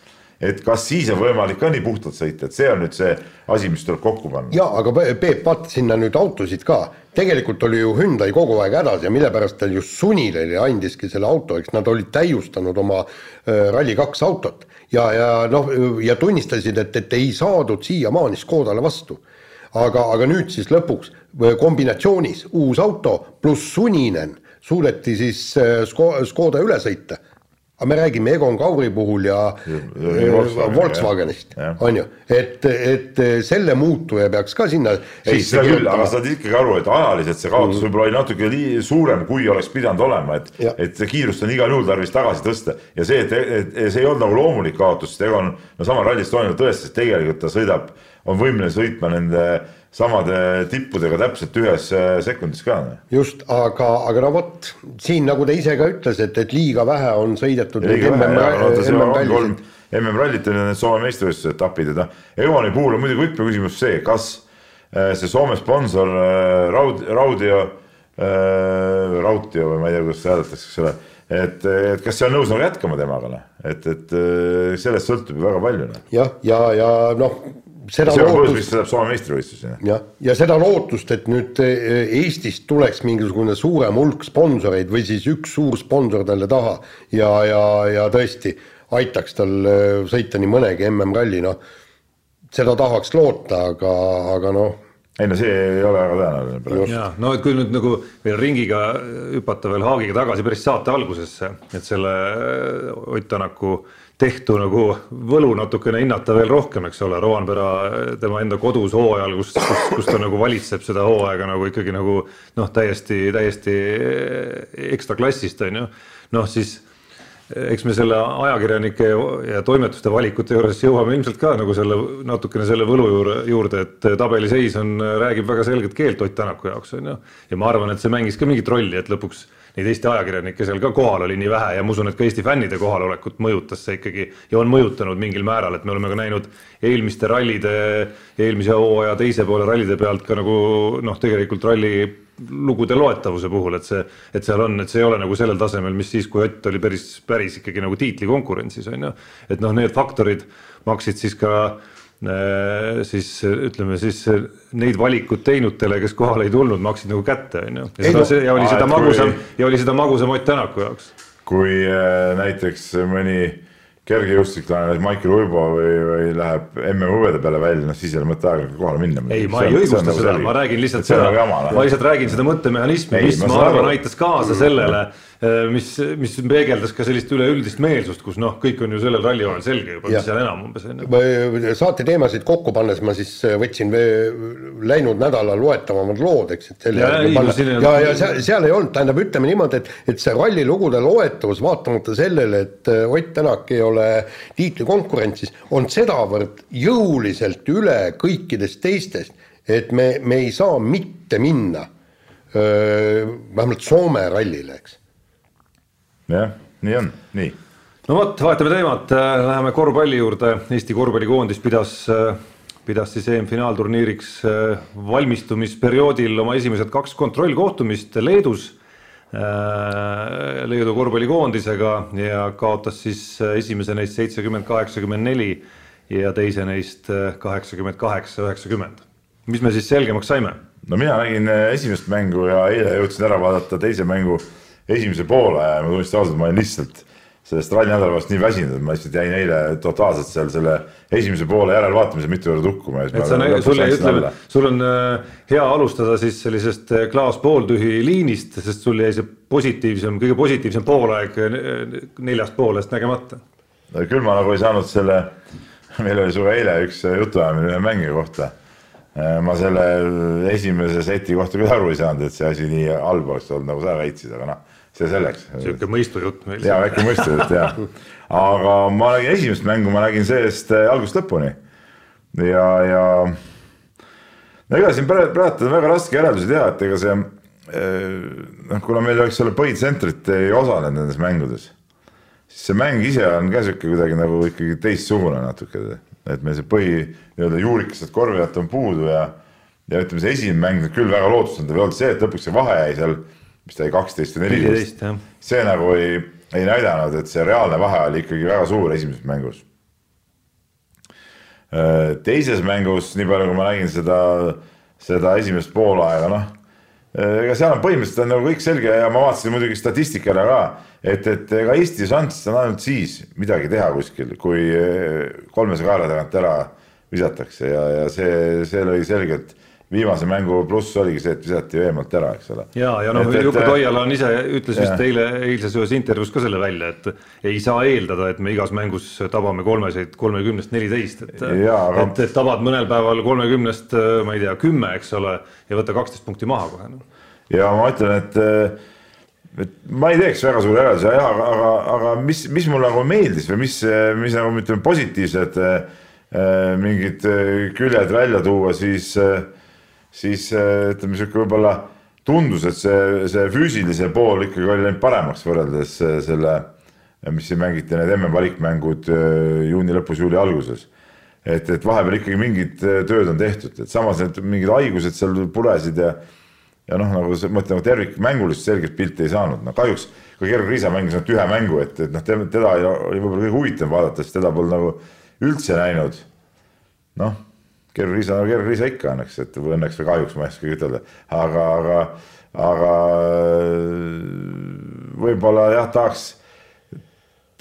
et kas siis on võimalik ka nii puhtalt sõita, et see on nüüd see asi, mis tuleb kokku panna. ja aga Peep, vaata sinna nüüd autosid ka, tegelikult oli ju Hyundai kogu aeg hädas ja mille pärast tal just Sunileli andiski selle auto, eks nad olid täiustanud oma äh, Rally2 autot. Ja, ja noh, ja tunnistasid, et, et ei saadud siiamaani Škodale vastu. aga, aga nüüd siis lõpuks kombinatsioonis uus auto pluss Suninen suudeti siis Škoda üle sõita aga me räägime Egon Kauri puhul ja, ja Volkswagen, Volkswagenist, on ju, et, et selle muutuja peaks ka sinna. siis seda küll, aga sa saad ikkagi aru, et ajaliselt see kaotus mm. võib-olla oli natuke lii, suurem, kui oleks pidanud olema, et, et kiirust on igal juhul tarvis tagasi tõsta. Ja see, et, et, et see ei olnud nagu loomulik kaotus, sest Egon no sama Rally Estonial tõestas, et tegelikult ta sõidab, on võimeline sõitma nende samade tippudega täpselt ühes äh, sekundis ka. just, aga, aga no vot, siin nagu ta ise ka ütles, et, et liiga vähe on sõidetud. MM-rallit on need Soome meistrivõistluse etapid, et noh, Evani puhul on muidugi võtmeküsimus see, kas äh, see Soome sponsor äh, Raud, Raudio, Rautio või ma ei tea, kuidas seda hääldatakse, eks ole et, et kas see on nõus nagu jätkama temaga, noh, et, et sellest sõltub ju väga palju. Noh. jah, ja, ja, ja noh seda see on lootust, põhjus, miks ta läheb Soome meistrivõistluseni. jah, ja seda lootust, et nüüd eh, Eestist tuleks mingisugune suurem hulk sponsoreid või siis üks suur sponsor talle taha ja, ja, ja tõesti aitaks tal eh, sõita nii mõnegi MM-ralli, noh, seda tahaks loota, aga, aga noh, ei no see ei ole väga tõenäoline praegu. jaa, no et kui nüüd nagu veel ringiga hüpata veel Haagiga tagasi päris saate algusesse, et selle Ott Tänaku äh, tehtu nagu võlu natukene hinnata veel rohkem, eks ole, Roanpera tema enda kodus hooajal, kus, kus, kus ta nagu valitseb seda hooaega nagu ikkagi nagu noh, täiesti, täiesti ekstra klassist on ju. noh, siis eks me selle ajakirjanike ja toimetuste valikute juures jõuame ilmselt ka nagu selle natukene selle võlu juurde, juurde, et tabeliseis on, räägib väga selget keelt Ott Tänaku jaoks on ju. ja ma arvan, et see mängis ka mingit rolli, et lõpuks neid Eesti ajakirjanikke seal ka kohal oli nii vähe ja ma usun, et ka Eesti fännide kohalolekut mõjutas see ikkagi ja on mõjutanud mingil määral, et me oleme ka näinud eelmiste rallide, eelmise hooaja teise poole rallide pealt ka nagu noh, tegelikult ralli lugude loetavuse puhul, et see, et seal on, et see ei ole nagu sellel tasemel, mis siis, kui Ott oli päris, päris ikkagi nagu tiitlikonkurentsis on ju. et noh, need faktorid maksid siis ka siis ütleme siis neid valikuid teinutele, kes kohale ei tulnud, maksid nagu kätte, on ju. ja, seda, see, ja oli seda magusam ja oli seda magusam Ott Tänaku jaoks. kui äh, näiteks mõni kergejõustiklane, Maicel Uibo või, või läheb MM-hõbeda peale välja, noh siis ei ole mõtet aega kohale minna. ei, ma ei õigusta nagu seda, ma räägin lihtsalt seda, nagu ma lihtsalt räägin seda mõttemehhanismi, mis ma arvan, aitas kaasa sellele, eh, mis, mis peegeldas ka sellist üleüldist meelsust, kus noh, kõik on ju sellel rallihooajal selge juba, mis seal enam umbes on ju. saate teemasid kokku pannes ma siis eh, võtsin läinud nädalal loetavamad lood, eks, et selle ja, ei, panna. ja, ja, ja seal, seal ei olnud, tähendab, ütleme niimoodi, et, et see rallilugude loetavus, vaatamata sellele, et Ott Tänak ei ole ole tiitlikonkurentsis, on sedavõrd jõuliselt üle kõikidest teistest, et me, me ei saa mitte minna öö, vähemalt Soome rallile, eks. Jah, nii on, nii. no vot, vahetame teemat, läheme korvpalli juurde, Eesti korvpallikoondis pidas pidas siis EM-finaalturniiriks valmistumisperioodil oma esimesed kaks kontrollkohtumist Leedus Äh, Leedu korvpallikoondisega ja kaotas siis äh, esimese neist seitsekümmend, kaheksakümmend neli ja teise neist äh, kaheksakümmend kaheksa, üheksakümmend. mis me siis selgemaks saime? no mina nägin esimest mängu ja eile jõudsin ära vaadata teise mängu esimese poole ja ma tunnistan ausalt, ma olin lihtsalt sellest rallinädalast nii väsinud, et ma lihtsalt jäin eile totaalselt seal selle esimese poole järelvaatamise mitu korda tukkuma. et sa, sul, ütleme, sul on äh, hea alustada siis sellisest äh, klaas pooltühi liinist, sest sul jäi see positiivsem, kõige positiivsem poolaeg äh, neljast poolest nägemata. küll ma nagu ei saanud selle, meil oli sinuga eile üks jutuajamine ühe mängija kohta. ma selle esimese seti kohta küll aru ei saanud, et see asi nii halb oleks olnud, nagu sa väitsid, aga noh see selleks. sihuke mõistujutt meil. ja väike mõistujutt jah, aga ma nägin esimest mängu, ma nägin sellest äh, algusest lõpuni ja, ja no ega siin praegu on väga raske järeldusi teha, et ega see äh, noh, kuna meil, eks ole, põhitsentrit ei osalenud nendes mängudes, siis see mäng ise on ka sihuke kuidagi nagu ikkagi teistsugune natuke, et meil see põhi nii-öelda juurikesed korvijad on puudu ja ja ütleme, see esimene mäng küll väga lootustandev ei olnud see, et lõpuks see vahe jäi seal mis ta oli, kaksteist või neliteist, see nagu ei, ei näidanud, et see reaalne vahe oli ikkagi väga suur esimeses mängus. teises mängus, nii palju kui ma nägin seda, seda esimest poolaega, noh ega seal on põhimõtteliselt on nagu kõik selge ja ma vaatasin muidugi statistikale ka, et, et ega Eesti šanss on ainult siis midagi teha kuskil, kui kolmese kaela tagant ära visatakse ja, ja see, see lõi selgelt viimase mängu pluss oligi see, et visati eemalt ära, eks ole. ja, ja noh, Juku Toiala on ise, ütles vist eile, eilses ühes intervjuus ka selle välja, et ei saa eeldada, et me igas mängus tabame kolmeseid kolmekümnest neliteist, et aga... et, et tabad mõnel päeval kolmekümnest, ma ei tea, kümme, eks ole, ja võta kaksteist punkti maha kohe no.. ja ma ütlen, et et ma ei teeks väga suuri järeldusi, aga, aga, aga mis, mis mulle nagu meeldis või mis, mis nagu ütleme, positiivsed äh, mingid küljed välja tuua, siis äh, siis äh, ütleme sihuke võib-olla tundus, et see, see füüsilise pool ikkagi oli läinud paremaks võrreldes äh, selle, mis siin mängiti need MM-valikmängud juuni lõpus, juuli alguses. et, et vahepeal ikkagi mingid tööd on tehtud, et samas need mingid haigused seal puresid ja ja noh, nagu ma ütlen, nagu tervikmängulist selget pilti ei saanud, no kahjuks kui Gerg Riisa mängis ainult ühe mängu, et, et noh, teda oli võib-olla kõige huvitavam vaadata, sest teda polnud nagu üldse näinud. noh keeruliisa, no keeruliisa ikka õnneks, et või õnneks või kahjuks ma ei oskagi ütelda, aga, aga, aga võib-olla jah, tahaks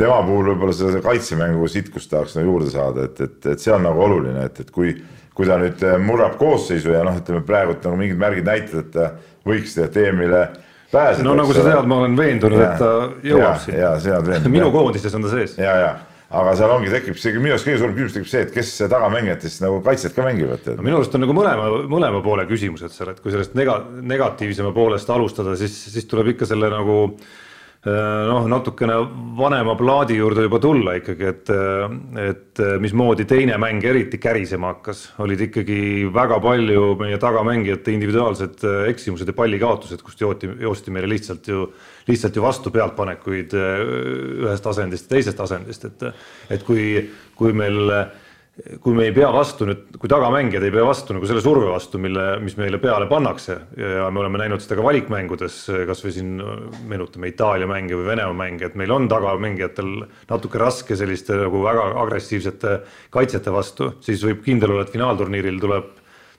tema puhul võib-olla seda kaitsemängu sitkust tahaks nagu juurde saada, et, et, et see on nagu oluline, et, et kui, kui ta nüüd murrab koosseisu ja noh, ütleme praegult nagu mingid märgid näitavad, et ta võiks EM-ile pääseda. no nagu sa tead, ma olen veendunud, et ta jõuab sinna. minu koondistes on ta sees. ja, ja aga seal ongi, tekib see minu arust kõige suurem küsimus tekib see, et kes tagamängijatest nagu kaitset ka mängivad. Minu arust on nagu mõlema, mõlema poole küsimused seal, et kui sellest nega-, negatiivsema poolest alustada, siis, siis tuleb ikka selle nagu Äh, noh, natukene vanema plaadi juurde juba tulla ikkagi, et, et mismoodi teine mäng eriti kärisema hakkas, olid ikkagi väga palju meie tagamängijate individuaalsed äh, eksimused ja pallikaotused, kust jooti, joosti meile lihtsalt ju, lihtsalt ju vastu pealtpanekuid äh, ühest asendist teisest asendist, et, et kui, kui meil kui me ei pea vastu nüüd, kui tagamängijad ei pea vastu nagu selle surve vastu, mille, mis meile peale pannakse ja me oleme näinud seda ka valikmängudes, kasvõi siin meenutame Itaalia mänge või Venemaa mänge, et meil on tagamängijatel natuke raske selliste nagu väga agressiivsete kaitsjate vastu, siis võib kindel olla, et finaalturniiril tuleb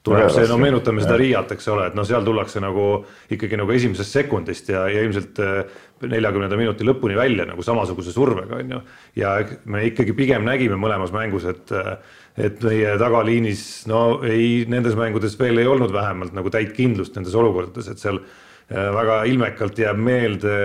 tuleb see, no meenutame seda Riiat, eks ole, et noh, seal tullakse nagu ikkagi nagu esimesest sekundist ja, ja ilmselt neljakümnenda minuti lõpuni välja nagu samasuguse survega, on ju. ja me ikkagi pigem nägime mõlemas mängus, et, et meie tagaliinis no ei, nendes mängudes veel ei olnud vähemalt nagu täit kindlust nendes olukordades, et seal äh, väga ilmekalt jääb meelde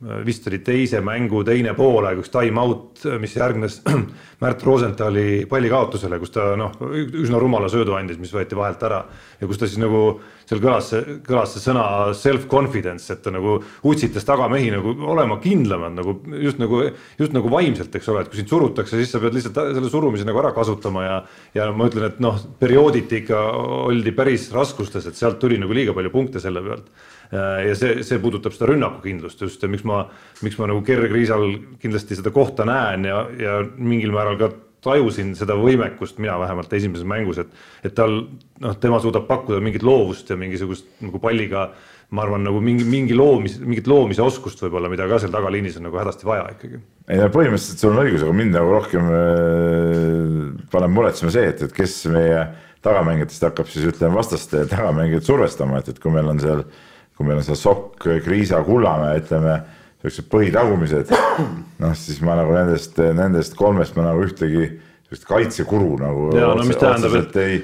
vist oli teise mängu teine poolaeg, üks time-out, mis järgnes Märt Rosenthali pallikaotusele, kus ta noh, üsna rumala söödu andis, mis võeti vahelt ära. Ja kus ta siis nagu seal kõlas kõlas see sõna self-confidence, et ta nagu utsitas tagamehi nagu olema kindlamad nagu just nagu, just nagu vaimselt, eks ole, et kui sind surutakse, siis sa pead lihtsalt selle surumise nagu ära kasutama ja ja ma ütlen, et noh, periooditi ikka oldi päris raskustes, et sealt tuli nagu liiga palju punkte selle pealt ja see, see puudutab seda rünnakukindlust just miks ma, miks ma nagu Gerg Riisal kindlasti seda kohta näen ja, ja mingil määral ka tajusin seda võimekust, mina vähemalt esimeses mängus, et, et tal noh, tema suudab pakkuda mingit loovust ja mingisugust nagu palliga, ma arvan, nagu mingi, mingi loomis, mingit loomise oskust võib-olla, mida ka seal tagaliinis on nagu hädasti vaja ikkagi. ei no põhimõtteliselt sul on õigus, aga mind nagu rohkem äh, paneb muretsema see, et, et kes meie tagamängijatest hakkab siis ütleme vastaste tagamängijaid survestama, et, et kui meil on seal äh, kui meil on seal Sokk, Kriisa, Kullamäe, ütleme siuksed põhitagumised, noh siis ma nagu nendest, nendest kolmest ma nagu ühtegi sihukest kaitsekuru nagu ja, no, otseselt et... ei,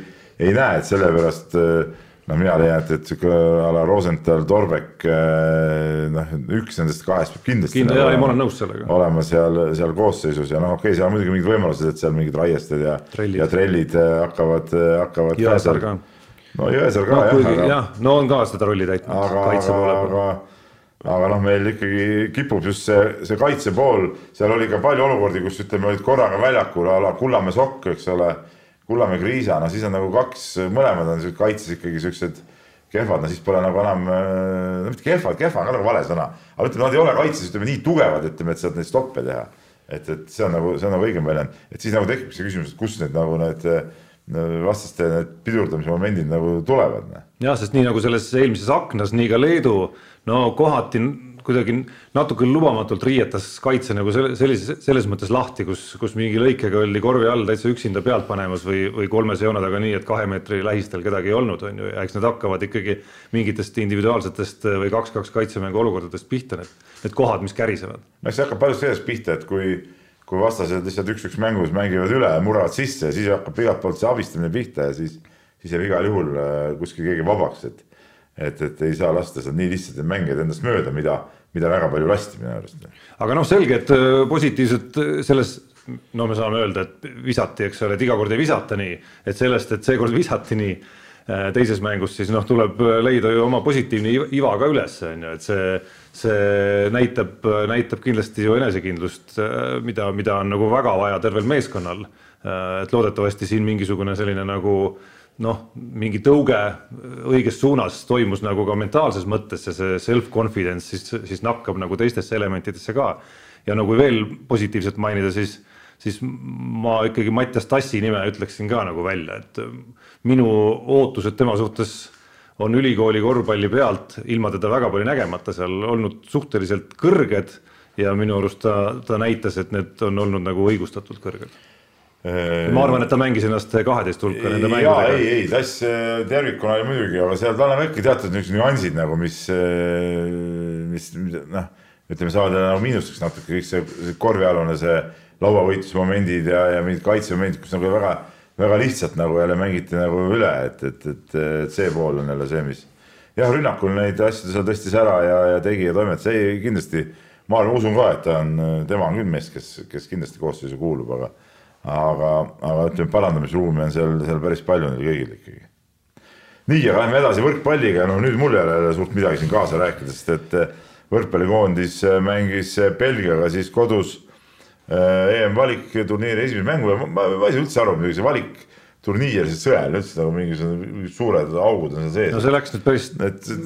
ei näe, et sellepärast noh, mina leian, et, et sihuke a la Rosenthal, Torbek, noh, üks nendest kahest peab kindlasti Kindla, nagu, ma olen nõus sellega. olema seal, seal koosseisus ja noh, okei okay,, seal on muidugi mingid võimalused, et seal mingid raiested ja, ja trellid hakkavad, hakkavad. Jõesaar ka no Jõesaar ka no, jah, aga. jah, no on ka seda rolli täitnud. aga, aga, aga, aga noh, meil ikkagi kipub just see, see kaitse pool, seal oli ka palju olukordi, kus ütleme, olid korraga väljakul a la Kullamäe Sokk, eks ole. Kullamäe Kriisa, no siis on nagu kaks, mõlemad on kaitses ikkagi siuksed kehvad, no siis pole nagu enam, no mitte kehvad, kehva on ka nagu vale sõna, aga ütleme, nad ei ole kaitses, ütleme nii tugevad, ütleme, et saad neid stoppe teha. et, et see on nagu, see on nagu õigem väljend, et siis nagu tekib see küsimus, et kust need nagu need vastaste need pidurdamise momendid nagu tulevad. jah, sest nii nagu selles eelmises aknas, nii ka Leedu, no kohati, kuidagi natuke lubamatult riietas kaitse nagu selle, sellise, selles mõttes lahti, kus, kus mingi lõikega oldi korvi all täitsa üksinda pealt panemas või, või kolmese joone taga nii, et kahe meetri lähistel kedagi ei olnud, on ju, ja eks need hakkavad ikkagi mingitest individuaalsetest või kaks-kaks kaitsemängu olukordadest pihta, need, need kohad, mis kärisevad. no eks see hakkab palju sellest pihta, et kui, kui vastased lihtsalt üks-üks mängus mängivad üle murravad sisse ja siis hakkab igalt poolt see abistamine pihta ja siis, siis jääb igal juhul äh, kuskil keegi vabaks, et et, et ei saa lasta seal nii lihtsalt neid mängijaid endast mööda, mida, mida väga palju lasti minu arust. aga noh, selge, et äh, positiivset äh, selles, no me saame öelda, et visati, eks ole, et iga kord ei visata nii, et sellest, et seekord visati nii teises mängus, siis noh, tuleb leida ju oma positiivne iva ka üles, on ju, et see, see näitab, näitab kindlasti ju enesekindlust, mida, mida on nagu väga vaja tervel meeskonnal. et loodetavasti siin mingisugune selline nagu äh, noh, mingi tõuge õiges suunas toimus nagu ka mentaalses mõttes ja see self-confidence siis, siis nakkab nagu teistesse elementidesse ka. ja nagu veel positiivselt mainida, siis, siis ma ikkagi Mattias Tassi nime ütleksin ka nagu välja, et minu ootused tema suhtes on ülikooli korvpalli pealt ilma teda väga palju nägemata seal olnud suhteliselt kõrged ja minu arust ta, ta näitas, et need on olnud nagu õigustatult kõrged ma arvan, et ta mängis ennast kaheteist hulka nende mängudega. ei, ei, tass äh, tervikuna oli muidugi, aga seal tal on ikka teatud niisugused nüansid nagu, mis, äh, mis noh, ütleme, saavad nagu miinuseks natuke kõik see korvialune, see lauavõitlusmomendid ja, ja mingid kaitsemomendid, kus nagu väga, väga lihtsalt nagu jälle mängiti nagu üle, et, et, et, et see pool on jälle see, mis jah, rünnakul neid asju seal tõstis ära ja, ja tegi ja toimetas, ei kindlasti ma arvan, usun ka, et ta on, tema on küll mees, kes, kes kindlasti koosseisu kuulub, aga aga, aga ütleme, parandamisruumi on seal, seal päris palju neil kõigil ikkagi. nii, aga lähme edasi võrkpalliga, no nüüd mul ei ole suurt midagi siin kaasa rääkida, sest et võrkpallikoondis mängis Belgiaga siis kodus EM-valikturniiri esimese mängu ja ma, ma ei saa üldse aru, muidugi see valik turniir, see sõel üldse nagu mingisugused suured augud on seal sees. no see läks nüüd päris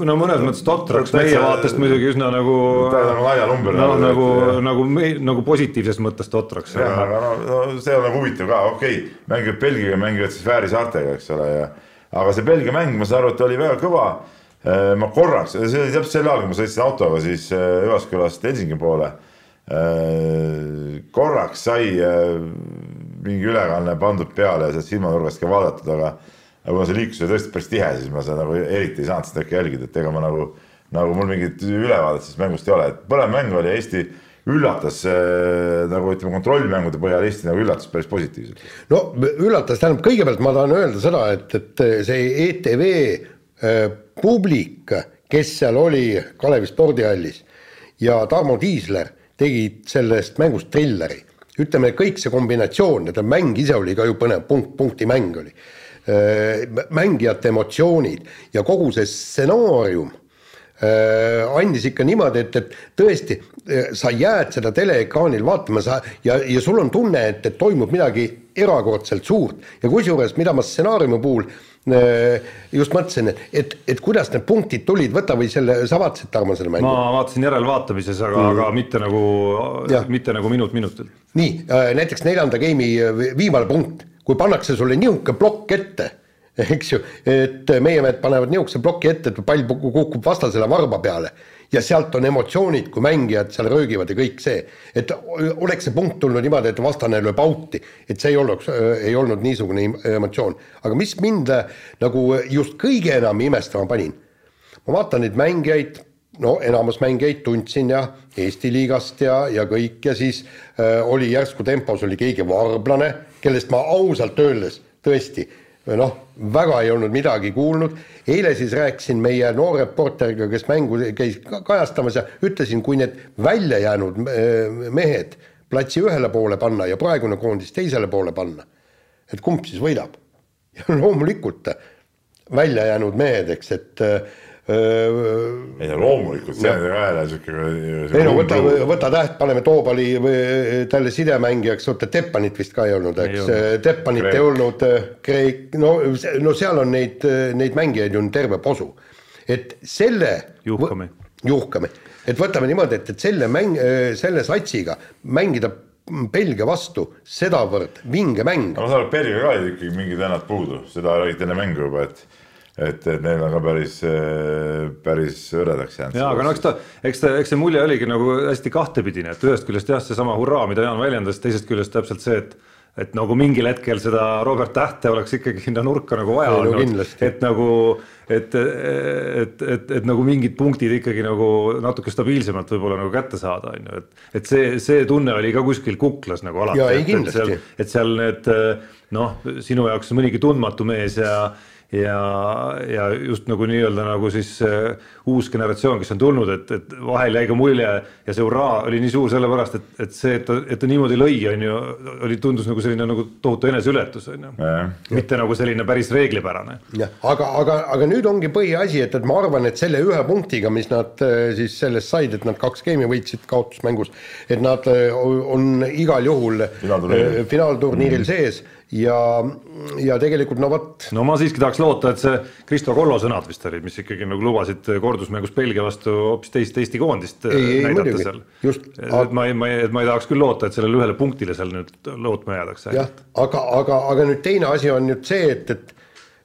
no mõnes mõttes totraks meie vaatest muidugi üsna nagu. nagu naljanumber. noh, nagu, nagu, nagu, nagu positiivses mõttes totraks. jah, aga no, no see on nagu huvitav ka, okei okay,, mängivad Belgiaga, mängivad siis Fääri saartega, eks ole, ja aga see Belgia mäng, ma saan aru, et oli väga kõva. Äh, ma korraks, see oli täpselt sel ajal, kui ma sõitsin autoga siis äh, Üvaskülast Helsingi poole. Äh, korraks sai mingi ülekanne pandud peale ja sealt silmanurgast ka vaadatud, aga aga kuna see liiklus oli tõesti päris tihe, siis ma seda nagu eriti ei saanud seda äkki jälgida, et ega ma nagu, nagu mul mingit ülevaadet sellest mängust ei ole, et põnev mäng oli, Eesti üllatas äh, nagu ütleme, kontrollmängude põhjal Eesti nagu üllatas päris positiivselt. no üllatas, tähendab, kõigepealt ma tahan öelda seda, et, et see ETV äh, publik, kes seal oli Kalevi spordihallis ja Tarmo Tiisler tegid sellest mängust trilleri ütleme, kõik see kombinatsioon, et mäng ise oli ka ju põnev, punkt, punktimäng oli. Äh, mängijate emotsioonid ja kogu see stsenaarium äh, andis ikka niimoodi, et, et tõesti, äh, sa jääd seda teleekraanil vaatama, sa ja, ja sul on tunne, et, et toimub midagi erakordselt suurt ja kusjuures, mida ma stsenaariumi puhul Äh, just mõtlesin, et, et kuidas need punktid tulid, võta või selle, sa vaatasid, Tarmo, selle mängu? ma vaatasin järelvaatamises, aga mm., aga mitte nagu, mitte nagu minut minutilt. nii, äh, näiteks neljanda game'i äh, viimane punkt, kui pannakse sulle niisugune plokk ette, eks ju, et meie mehed panevad niisuguse ploki ette, et pall kukub vastasele varba peale ja sealt on emotsioonid, kui mängijad seal röögivad ja kõik see. et oleks see punkt tulnud niimoodi, et vastane lööb out'i, et see ei olnud, ei olnud niisugune emotsioon. aga mis mind äh, nagu just kõige enam imestama panin, ma vaatan neid mängijaid, no enamus mängijaid tundsin ja Eesti liigast ja, ja kõik ja siis äh, oli järsku tempos oli keegi varblane, kellest ma ausalt öeldes tõesti noh, väga ei olnud midagi kuulnud. eile siis rääkisin meie noore reporteriga, kes mängu käis kajastamas ja ütlesin, kui need välja jäänud mehed platsi ühele poole panna ja praegune koondis teisele poole panna, et kumb siis võidab. ja loomulikult välja jäänud mehed, eks, et ei no loomulikult, see on ka jälle sihuke. ei no võta, võta täht, paneme Toobali talle sidemängijaks, oota Teppanit vist ka ei olnud, eks, Teppanit Kreek. ei olnud, Kreek, no, no seal on neid, neid mängijaid ju terve posu. et selle. Juhkami. Juhkami, et võtame niimoodi, et, et selle mäng, selle satsiga mängida Belgia vastu sedavõrd vinge mäng. ma saan aru, et Belgia ka ikkagi mingid vennad puudu, seda räägiti enne mängu juba, et et, et neil on ka päris, päris hõredaks jäänud. ja, aga no eks ta, eks ta, eks see mulje oligi nagu hästi kahtepidine, et ühest küljest jah, seesama hurraa, mida Jaan väljendas, teisest küljest täpselt see, et et nagu mingil hetkel seda Robert Tähte oleks ikkagi sinna nurka nagu vaja Ei, olnud kindlasti. et nagu, et, et, et, et nagu mingid punktid ikkagi nagu natuke stabiilsemalt võib-olla nagu kätte saada, on ju, et. et see, see tunne oli ka kuskil kuklas nagu alati. Et seal need noh, sinu jaoks mõnigi tundmatu mees ja ja, ja just nagu nii-öelda nagu siis äh, uus generatsioon, kes on tulnud, et, et vahel jäi ka mulje ja see hurraa oli nii suur sellepärast, et, et see, et ta, et ta niimoodi lõi, on ju, oli, tundus nagu selline nagu tohutu eneseületus, on ju. mitte nagu selline päris reeglipärane. jah, aga, aga, aga nüüd ongi põhiasi, et, et ma arvan, et selle ühe punktiga, mis nad äh, siis sellest said, et nad kaks geimi võitsid kaotusmängus, et nad äh, on igal juhul Finaalturniiril. finaalturniiril sees ja, ja tegelikult no vot, no ma siiski tahaks loota, et see Kristo Kollo sõnad vist olid, mis ikkagi nagu lubasid kordusmängus Belgia vastu hoopis teist Eesti koondist Ei, ei, näidata muidugi. seal. Just. et ma ei, ma ei, et ma ei tahaks küll loota, et sellele ühele punktile seal nüüd lootma jäädakse. jah, aga, aga, aga nüüd teine asi on nüüd see, et, et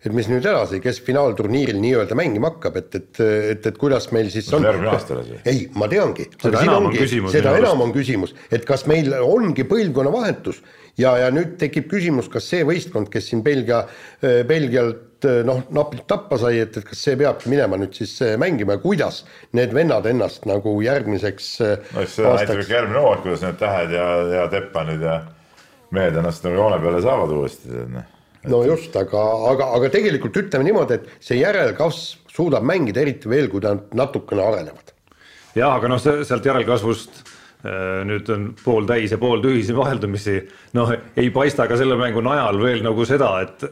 et mis nüüd edasi, kes finaalturniiril nii-öelda mängima hakkab, et, et, et, et kuidas meil siis on. järgmine aasta või? ei, ma teangi. Seda enam on küsimus seda enam on küsimus, et kas meil ongi põlvkonnavahetus ja, ja nüüd tekib küsimus, kas see võistkond, kes siin Belgia, Belgialt noh, napilt tappa sai, et, et kas see peabki minema nüüd siis eh, mängima ja kuidas need vennad ennast nagu järgmiseks eh, no eks seda näitab ikka järgmine hooaeg, kuidas need Tähed ja, ja Teppanid ja mehed ennast nagu joone peale saavad uuesti, noh. No just, aga, aga, aga tegelikult ütleme niimoodi, et see järelkasv suudab mängida, eriti veel, kui nad natukene arenevad. jah, aga noh, sealt järelkasvust äh, nüüd on pooltäis ja pooltühisi vaheldumisi, noh, ei paista ka selle mängu najal veel nagu seda, et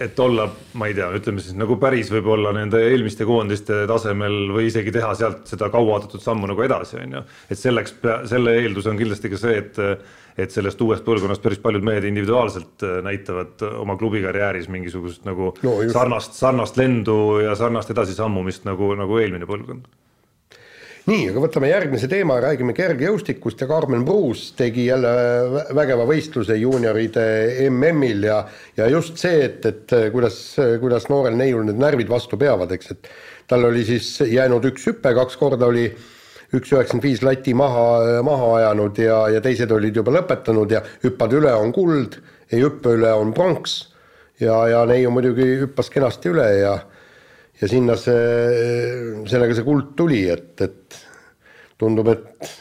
et olla, ma ei tea, ütleme siis nagu päris võib-olla nende eelmiste koondiste tasemel või isegi teha sealt seda kauaoodatud sammu nagu edasi, on ju. et selleks, selle eeldus on kindlasti ka see, et et sellest uuest põlvkonnast päris paljud mehed individuaalselt äh, näitavad oma klubi karjääris mingisugust nagu no, just. sarnast, sarnast lendu ja sarnast edasisammumist nagu, nagu eelmine põlvkond nii, aga võtame järgmise teema, räägime kergejõustikust ja Karmen Pruus tegi jälle vä- vägeva võistluse juunioride MM-il ja ja just see, et, et kuidas, kuidas noorel neiul need närvid vastu peavad, eks, et tal oli siis jäänud üks hüpe, kaks korda oli üks üheksakümmend viis lati maha, maha ajanud ja, ja teised olid juba lõpetanud ja hüppad üle on kuld, ei hüppe üle on pronks ja, ja neiu muidugi hüppas kenasti üle ja ja sinna see, sellega see kuld tuli, et, et tundub, et,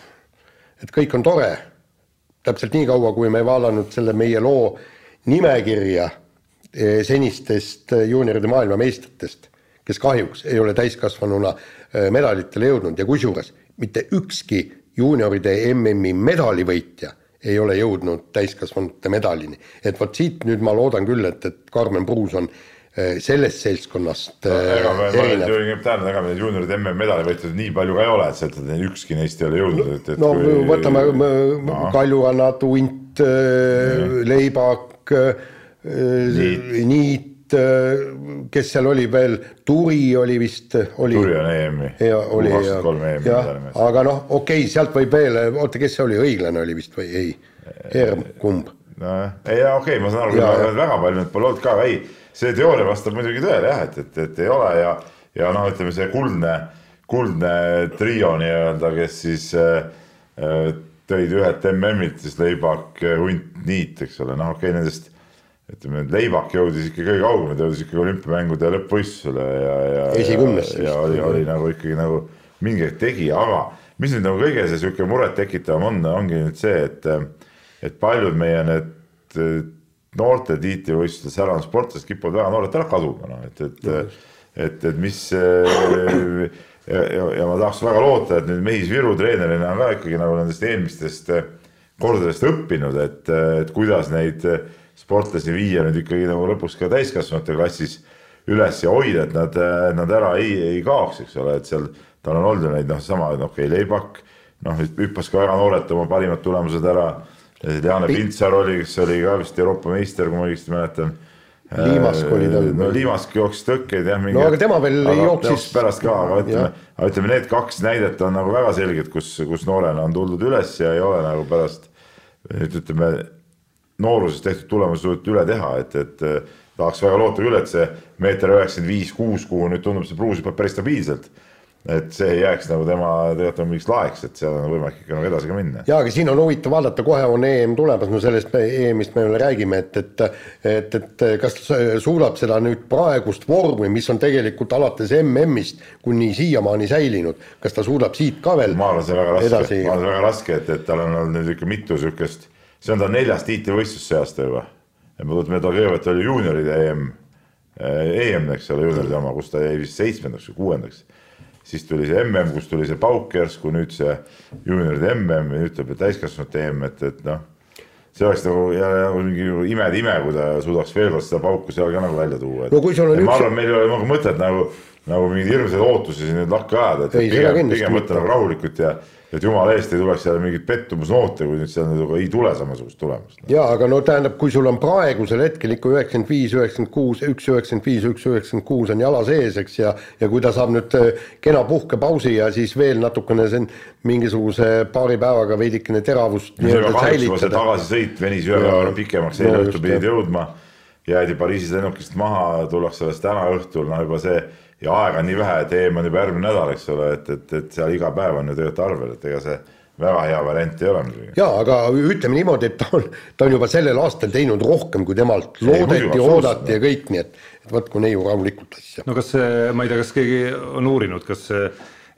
et kõik on tore. täpselt nii kaua, kui me ei vaadanud selle meie loo nimekirja eh, senistest eh, juunioride maailmameistritest, kes kahjuks ei ole täiskasvanuna eh, medalitele jõudnud ja kusjuures mitte ükski juunioride MM-i medalivõitja ei ole jõudnud täiskasvanute medalini. et vot siit nüüd ma loodan küll, et, et Karmen Pruus on sellest seltskonnast eh, ega me, ma julgen tähendada, ega meil juunioride MM-medali võitjaid nii palju ka ei ole, et sealt ükski neist ei ole jõudnud, et, et no kui... võtame No. Kaljurannad, Unt, Leibak, Niit. Kes seal oli veel, Turi oli vist, oli. Turi on EM-i. ja oli ja, medalimees. aga noh, okei okay,, sealt võib veel, oota, kes see oli, õiglane oli vist või ei? Herm, kumb? nojah, ei okei okay,, ma saan aru, väga palju neid pole olnud ka, ei, see teooria vastab muidugi tõele jah, et, et, et ei ole ja, ja noh, ütleme see kuldne, kuldne trio nii-öelda, kes siis äh, äh, tõid ühelt MM-ilt siis Leibak, Hunt, Niit, eks ole, noh, okei okay, nendest ütleme, Leibak jõudis ikka kõige kaugemale, ta jõudis ikkagi olümpiamängude lõppvõistlusele ja, ja. Esikümnesse ja, oli, oli nagu ikkagi nagu mingeid tegi, aga mis nüüd nagu kõige see sihuke murettekitavam on, ongi nüüd see, et, et paljud meie need noorte tiitlivõistlustes ära on sportlased kipuvad väga noorelt ära kaduma, noh et, et, et, et mis eh, ja, ja, ja ma tahaks väga loota, et nüüd Mehis Viru treenerina on ka ikkagi nagu nendest eelmistest kordadest õppinud, et, et kuidas neid sportlasi viia nüüd ikkagi nagu lõpuks ka täiskasvanute klassis üles ja hoida, et nad, nad ära ei, ei kaoks, eks ole, et seal tal on olnud ju neid noh, sama okei okay, Leibak, noh hüppas ka väga noorelt oma parimad tulemused ära. Jaane Pintsar oli, kes oli ka vist Euroopa meister, kui ma õigesti mäletan. Liimask oli tal. no Liimask jooksis tõkkeid jah. No aga tema veel aga jooksis- pärast ka, aga ütleme aga ütleme, need kaks näidet on nagu väga selged, kus, kus noorena on tuldud üles ja ei ole nagu pärast nüüd ütleme nooruses tehtud tulemusi suudetud üle teha, et, et, tahaks väga loota küll, et see meeter üheksakümmend viis, kuus, kuhu nüüd tundub see Bruus hüppab päris stabiilselt et see ei jääks nagu tema nagu mingiks laeks, et seal on võimalik ikka nagu edasi ka minna. ja, aga siin on huvitav vaadata, kohe on EM tulemas, no sellest EM-ist me veel räägime, et, et et, et kas suudab seda nüüd praegust vormi, mis on tegelikult alates MM-ist kuni siiamaani säilinud, kas ta suudab siit ka veel ma arvan, see on väga raske, ma arvan, see on väga raske, et, et tal on olnud nüüd ikka mitu niisugust, see on tal neljas tiitlivõistlus see aasta juba. ja ma kujutan ette, kõigepealt oli juunioride EM, EM, eks ole, juunioride oma, kus ta jäi vist seitsmendaks või kuuendaks siis tuli see mm, kus tuli see pauk järsku, nüüd see juunioride mm ja nüüd tuleb täiskasvanute EM, et, et noh. see oleks nagu jälle nagu mingi imede ime, kui ta suudaks veel kord seda pauku seal ka nagu välja tuua. no kui sul on üks. ma arvan, meil ei ole nagu mõtet nagu, nagu mingeid hirmsaid ootusi siin nüüd lakka ajada, et pigem, pigem võtta nagu rahulikult ja et jumala eest ei tuleks seal mingeid pettumusnoote, kui nüüd seal ei tule samasugust tulemust. Ja aga no tähendab, kui sul on praegusel hetkel ikka üheksakümmend viis, üheksakümmend kuus, üks üheksakümmend viis, üks üheksakümmend kuus on jala sees, eks ja ja kui ta saab nüüd äh, kena puhkepausi ja siis veel natukene siin mingisuguse paari päevaga veidikene teravust nii-öelda säilitada. tagasisõit venis ühe päeva võrra pikemaks, eile õhtul pidid jõudma, jäädi Pariisis lennukist maha, tullakse alles täna õhtul, no juba see ja aega on nii vähe, et EM on juba järgmine nädal, eks ole, et, et, et seal iga päev on ju tegelikult arvel, et ega see väga hea variant ei ole muidugi. ja aga ütleme niimoodi, et ta on, ta on juba sellel aastal teinud rohkem, kui temalt loodeti, oodati ja kõik, nii et, et võtku neiu rahulikult asja. no kas see, ma ei tea, kas keegi on uurinud, kas see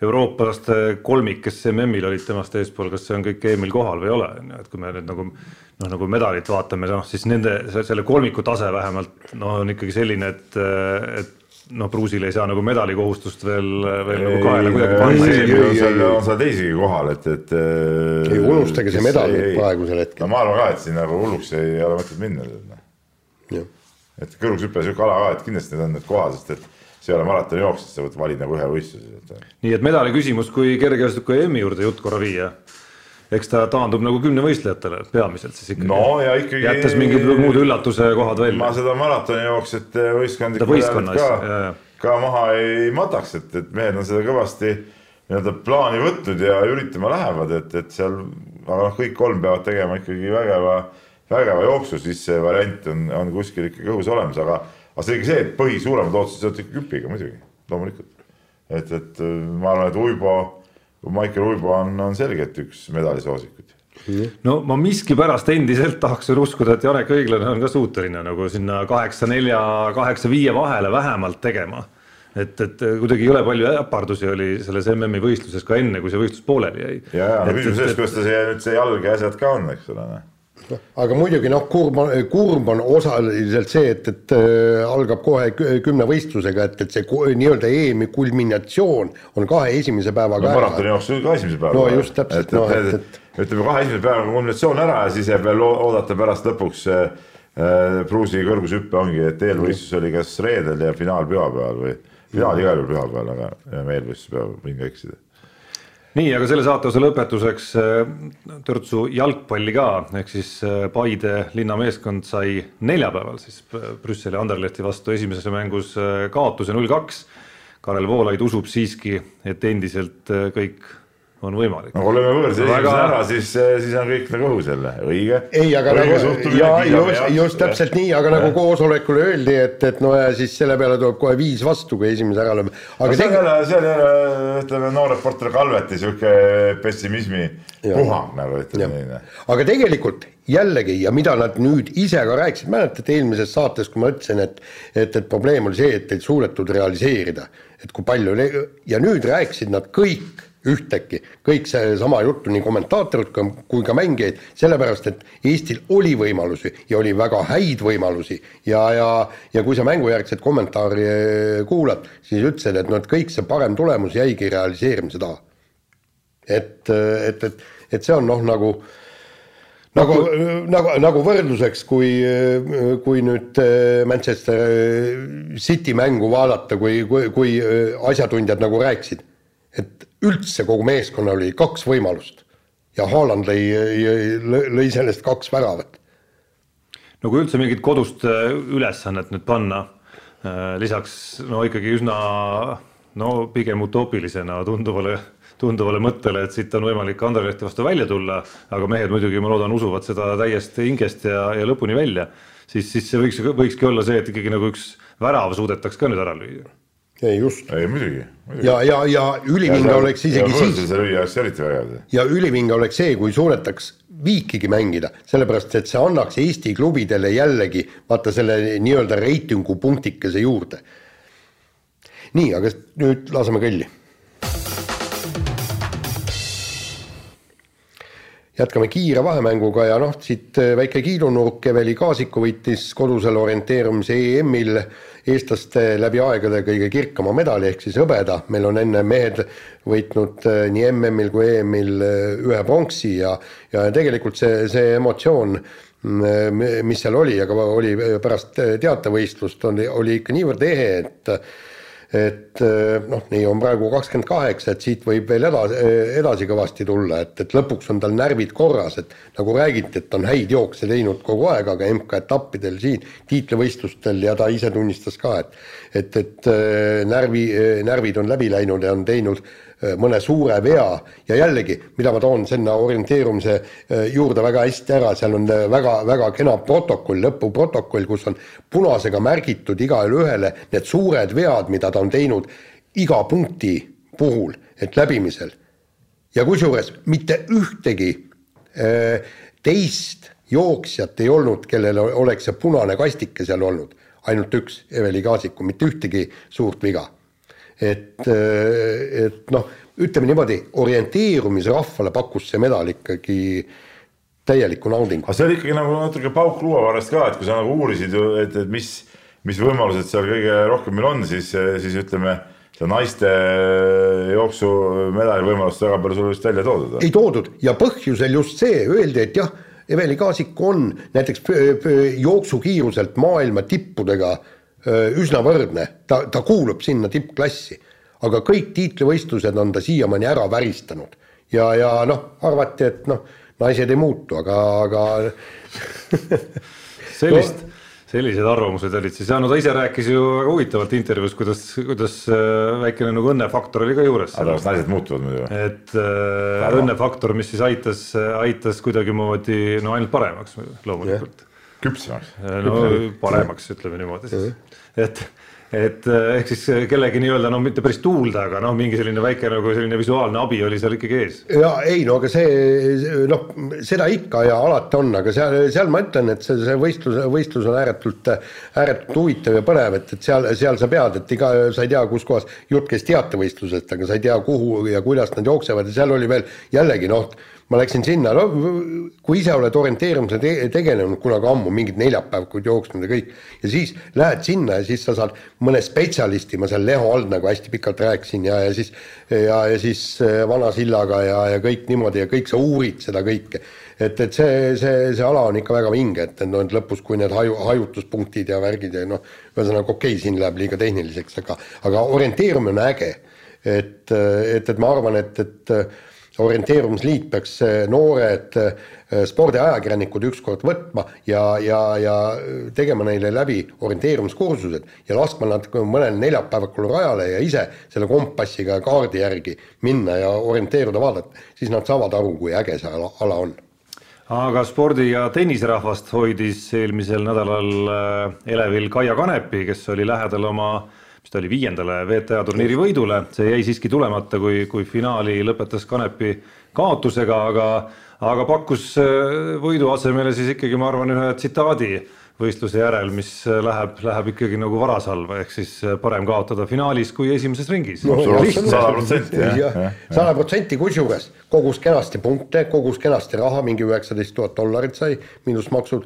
eurooplaste kolmik, kes MM-il olid temast eespool, kas see on kõik EM-il kohal või ei ole, on ju, et kui me nüüd nagu noh, nagu medalit vaatame, noh siis nende selle kolmiku tase vähemalt noh, on ikkagi selline, et, et noh, Bruusil ei saa nagu medalikohustust veel, veel nagu kaela kuidagi panna. on seal teisigi kohal, et, et. ei unustage see medal praegusel hetkel. no ma arvan ka, et siin nagu hulluks ei ole mõtet minna. Noh. et kõrgushüpe on sihuke ala ka, et kindlasti need on need kohad, sest et see ei ole maratonijooks, sest sa võid valida nagu ühe võistluse. nii et medali küsimus, kui kergejõustiku EM-i juurde jutt korra viia eks ta taandub nagu kümnevõistlejatele peamiselt siis ikkagi. no ja ikkagi. jättes mingid muud üllatuse kohad välja. ma seda maratonijooksjate võistkondi ka, ka maha ei mataks, et, et mehed on seda kõvasti nii-öelda plaani võtnud ja üritama lähevad, et, et seal, aga noh, kõik kolm peavad tegema ikkagi vägeva, vägeva jooksu, siis see variant on, on kuskil ikkagi õhus olemas, aga, aga selge see, et põhi suuremad ootused seotud ikka küpiga muidugi, loomulikult. et, et ma arvan, et Uibo Michael Uibo on, on selgelt üks medalisoosikuid no ma miskipärast endiselt tahaks veel uskuda, et Janek Õiglane on ka suuteline nagu sinna kaheksa, nelja, kaheksa, viie vahele vähemalt tegema. et, et kuidagi jõle palju äpardusi oli selles MM-i võistluses ka enne, kui see võistlus pooleli jäi. ja, ja küsimus selles, kuidas ta see nüüd see jalg ja asjad ka on, eks ole noh aga muidugi noh, kurb on, kurb on osaliselt see, et, et äh, algab kohe kümne võistlusega, et, et see nii-öelda EM-i kulminatsioon on kahe esimese päevaga no, maratoni jaoks ka esimese päeva. no just täpselt, noh et, et, et ütleme kahe esimese päevaga kulminatsioon ära ja siis jääb veel oodata pärast lõpuks äh, Pruusi kõrgushüppe ongi, et eelvõistlus oli kas reedel ja finaal pühapäeval või finaal igal juhul pühapäeval, aga eelvõistluspäev, võin ka eksida nii, aga selle saateosa lõpetuseks äh, törtsu jalgpalli ka, ehk siis äh, Paide linnameeskond sai neljapäeval siis Brüsseli Anderlehti vastu esimeses mängus äh, kaotuse null kaks. Karel Voolaid usub siiski, et endiselt kõik on võimalik. no kui lööme võõrsi Väga... esimese ära, siis, siis on kõik nagu õhus jälle, õige. ei, aga õige nagu ja just, just täpselt nii, aga nagu koosolekul öeldi, et, et no ja siis selle peale tuleb kohe viis vastu, kui esimese ära lööme. aga no, see on jälle, see on jälle ütleme noor reporter Kalveti sihuke pessimismi puhang nagu ütleme nii. aga tegelikult jällegi ja mida nad nüüd ise ka rääkisid, mäletate eelmises saates, kui ma ütlesin, et et, et probleem oli see, et ei suudetud realiseerida, et kui palju ja nüüd rääkisid nad kõik ühtäkki. Kõik seesama juttu, nii kommentaatorid kui ka mängijaid, sellepärast et Eestil oli võimalusi ja oli väga häid võimalusi. Ja, ja, ja kui sa mängujärgset kommentaari eh, kuulad, siis ütlesid, et noh, et kõik see parem tulemus jäigi realiseerimise taha. et, et, et, et see on noh, nagu nagu, nagu, nagu võrdluseks, kui, kui nüüd eh, Manchester City mängu vaadata, kui, kui, kui asjatundjad nagu rääkisid, et üldse kogu meeskonnal oli kaks võimalust ja Haaland lõi, lõi sellest kaks väravat. no kui üldse mingit kodust äh, ülesannet nüüd panna, äh, lisaks no ikkagi üsna no pigem utoopilisena tunduvale, tunduvale mõttele, et siit on võimalik Anderlehti vastu välja tulla, aga mehed muidugi, ma loodan, usuvad seda täiesti hingest ja, ja lõpuni välja, siis, siis see võiks, võikski olla see, et ikkagi nagu üks värav suudetaks ka nüüd ära lüüa. Ei just. ei muidugi, muidugi.. ja, ja, ja ülivinge oleks isegi ja siis. see lüüa oleks eriti vägev. ja ülivinge oleks see, kui suudetaks viikigi mängida, sellepärast et see annaks Eesti klubidele jällegi vaata selle nii-öelda reitingu punktikese juurde. nii, aga nüüd laseme kõlli jätkame kiire vahemänguga ja noh, siit väike kiidunurk, Eveli Kaasiku võitis kodusel orienteerumise EM-il eestlaste läbi aegade kõige kirkama medali ehk siis hõbeda, meil on enne mehed võitnud äh, nii MM-il kui EM-il äh, ühe pronksi ja, ja tegelikult see, see emotsioon, mm, mis seal oli, aga oli pärast teatevõistlust, oli, oli ikka niivõrd ehe, et et eh, noh, nii on praegu kakskümmend kaheksa, et siit võib veel edasi, edasi kõvasti tulla, et, et lõpuks on tal närvid korras, et nagu räägiti, et on häid jookse teinud kogu aeg, aga MK-etappidel siin tiitlivõistlustel ja ta ise tunnistas ka, et et, et eh, närvi, närvid on läbi läinud ja on teinud Äh, mõne suure vea. Ja jällegi, mida ma toon sinna orienteerumise äh, juurde väga hästi ära, seal on väga-väga äh, kena protokoll, lõpuprotokoll, kus on punasega märgitud igale ühele need suured vead, mida ta on teinud iga punkti puhul, et läbimisel. ja kusjuures mitte ühtegi teist jooksjat ei olnud, kellel oleks see punane kastike seal olnud, ainult üks, Eveli Kaasiku, mitte ühtegi suurt viga et, et noh, ütleme niimoodi, orienteerumisrahvale pakkus see medal ikkagi täielikku naudingut. aga see oli ikkagi nagu natuke pauk luuavarrest ka, et kui sa nagu uurisid et, et mis, mis võimalused seal kõige rohkem meil on, siis, siis ütleme, seda naiste jooksumedali võimalust väga palju sul vist välja toodud. ei toodud ja põhjusel just see, öeldi, et jah, Eveli Kaasik on näiteks jooksukiiruselt maailma tippudega äh, üsna võrdne, ta, ta kuulub sinna tippklassi. aga kõik tiitlivõistlused on ta siiamaani ära väristanud. Ja, ja noh, arvati, et noh, naised ei muutu, aga, aga sellist no,, sellised arvamused olid siis. Ja no ta ise rääkis ju väga huvitavalt intervjuus, kuidas, kuidas väikene nagu õnnefaktor oli ka juures. aga kas naised muutuvad muidu? et äh, õnnefaktor, mis siis aitas, aitas kuidagimoodi no ainult paremaks loomulikult. Yeah küpsemaks. no paremaks, ütleme niimoodi siis, et, et ehk siis kellegi nii-öelda no mitte päris tuulde, aga noh, mingi selline väike nagu selline visuaalne abi oli seal ikkagi ees. ja ei no aga see noh, seda ikka ja alati on, aga seal, seal ma ütlen, et see, see võistlus, võistlus on ääretult, ääretult huvitav ja põnev, et, et seal, seal sa pead, et iga, sa ei tea, kus kohas, jutt käis teatevõistlusest, aga sa ei tea, kuhu ja kuidas nad jooksevad ja seal oli veel jällegi noh ma läksin sinna, no kui ise oled orienteerumise te tegelenud kunagi ammu, mingid neljapäevikud jooksnud ja kõik, ja siis lähed sinna ja siis sa saad mõne spetsialisti, ma seal Leho Aldnaga hästi pikalt rääkisin ja, ja siis ja, ja siis äh, Vana Sillaga ja, ja kõik niimoodi ja kõik sa uurid seda kõike. et, et see, see, see ala on ikka väga vinge, et noh, et lõpus, kui need haju, hajutuspunktid ja värgid ja noh, ühesõnaga okei okay,, siin läheb liiga tehniliseks, aga, aga orienteerumine on äge. et, et, et ma arvan, et, et orienteerumisliit peaks noored äh, spordiajakirjanikud ükskord võtma ja, ja, ja tegema neile läbi orienteerumiskursused ja laskma nad mõnel neljapäevakul rajale ja ise selle kompassiga ja kaardi järgi minna ja orienteeruda, vaadata, siis nad saavad aru, kui äge see ala, ala on. Aga spordi- ja tenniserahvast hoidis eelmisel nädalal äh, elevil Kaia Kanepi, kes oli lähedal oma äh, mis ta oli viiendale WTA turniiri võidule, see jäi siiski tulemata, kui, kui finaali lõpetas Kanepi kaotusega, aga, aga pakkus äh, võidu asemele siis ikkagi, ma arvan, ühe tsitaadi võistluse järel, mis läheb, läheb ikkagi nagu varasalva, ehk siis äh, parem kaotada finaalis kui esimeses ringis. No,. sada protsenti sada protsenti, kusjuures kogus kenasti punkte, kogus kenasti raha, mingi üheksateist tuhat dollarit sai, miinusmaksud,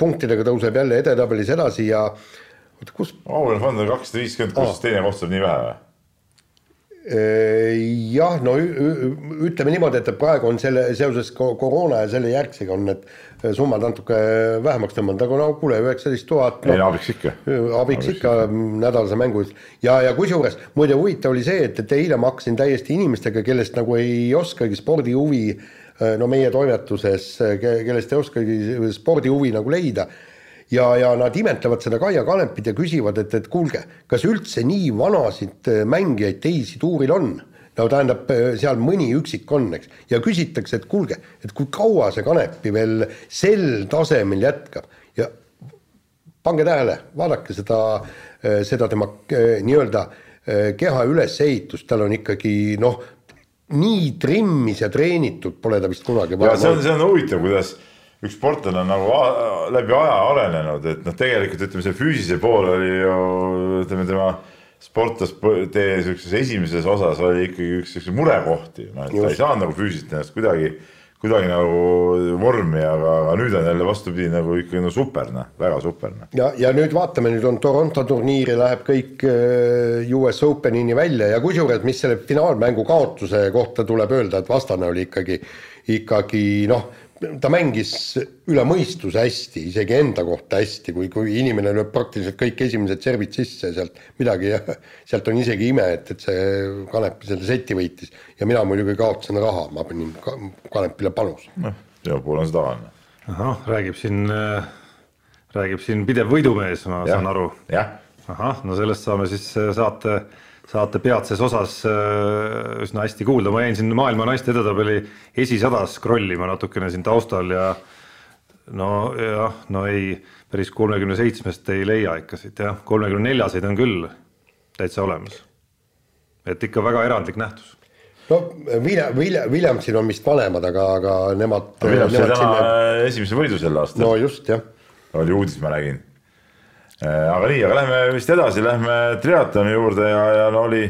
punktidega tõuseb jälle edetabelis edasi ja oota, kus? auhinnafond on kakssada viiskümmend, kus teine koht saab nii vähe või? jah, no ütleme niimoodi, et praegu on selle seoses koroona ja selle järgsega on need summad natuke vähemaks tõmmanud, aga no kuule, üheksateist tuhat. ei no abiks ikka. abiks ikka nädalase mängu eest ja, ja kusjuures muide huvitav oli see, et, et eile ma hakkasin täiesti inimestega, kellest nagu ei oskagi spordihuvi no meie toimetuses, kellest ei oskagi spordihuvi nagu leida ja, ja nad imetlevad seda Kaia Kanepit ja küsivad, et, et kuulge, kas üldse nii vanasid äh, mängijaid teisi tuuril on? no tähendab, äh, seal mõni üksik on, eks, ja küsitakse, et kuulge, et kui kaua see Kanepi veel sel tasemel jätkab? Ja pange tähele, vaadake seda, seda tema nii-öelda eh, keha ülesehitust, tal on ikkagi noh, nii trimmis ja treenitud pole ta vist kunagi see on, see on huvitav, kuidas üks sportlane on nagu läbi aja arenenud, et noh, tegelikult ütleme, see füüsilise pool oli ju ütleme tema sportlastee siukses esimeses osas oli ikkagi üks siukse murekohti, noh, et ta ei saanud nagu füüsiliselt ennast kuidagi, kuidagi nagu vormi, aga, aga nüüd on jälle vastupidi nagu ikkagi no super, noh, väga super, noh. ja, ja nüüd vaatame, nüüd on Toronto turniiri läheb kõik äh, US Openini välja ja kusjuures, mis selle finaalmängu kaotuse kohta tuleb öelda, et vastane oli ikkagi, ikkagi noh, ta mängis üle mõistuse hästi, isegi enda kohta hästi, kui, kui inimene lööb praktiliselt kõik esimesed servid sisse sealt midagi ja sealt on isegi ime, et, et see Kanep selle seti võitis ja mina muidugi kaotasin raha, ma panin ka, Kanepile panuse. noh, sinu puhul on see tavaline. ahah, räägib siin, räägib siin pidev võidumees, ma Jah. saan aru. ahah, no sellest saame siis äh, saate, peatses osas äh, üsna hästi kuulda, ma jäin siin maailma naiste edetabeli esisada scroll ima natukene siin taustal ja no jah, no ei, päris kolmekümne seitsmest ei leia ikka siit jah, kolmekümne neljaseid on küll täitsa olemas. et ikka väga erandlik nähtus. no Vilja, Vilja, Williamsil on vist vanemad, aga, aga nemad. Williams sai täna sinna... esimese võidu sel aastal no just jah, oli uudis, ma nägin. Aga nii, aga lähme vist edasi, lähme triatloni juurde ja, ja no oli,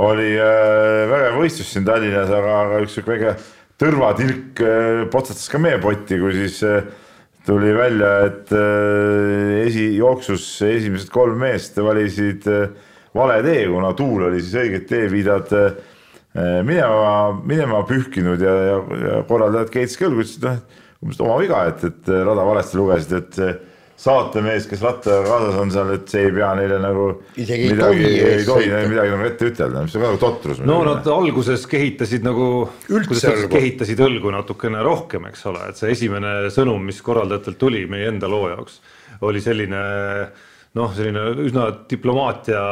oli äh, vägev võistlus siin Tallinnas, aga, aga üks sihuke väike tõrvatilk äh, potsatas ka meie potti, kui siis äh, tuli välja, et äh, esijooksus esimesed kolm meest valisid äh, vale tee, kuna tuul oli siis õiget teeviidad äh, minema, minema pühkinud ja, ja, ja korraldajad keetsid küll, ütlesid noh, umbes oma viga, et, et rada valesti lugesid, et saatemees, kes rattaga kaasas on seal, et see ei pea neile nagu Isegi ei midagi, ei tohi neile midagi nagu ette ütelda, mis on nagu totrus. no nad alguses kehitasid nagu, kuidas õlgu. kehitasid õlgu natukene rohkem, eks ole, et see esimene sõnum, mis korraldajatelt tuli meie enda loo jaoks, oli selline noh, selline üsna diplomaatia,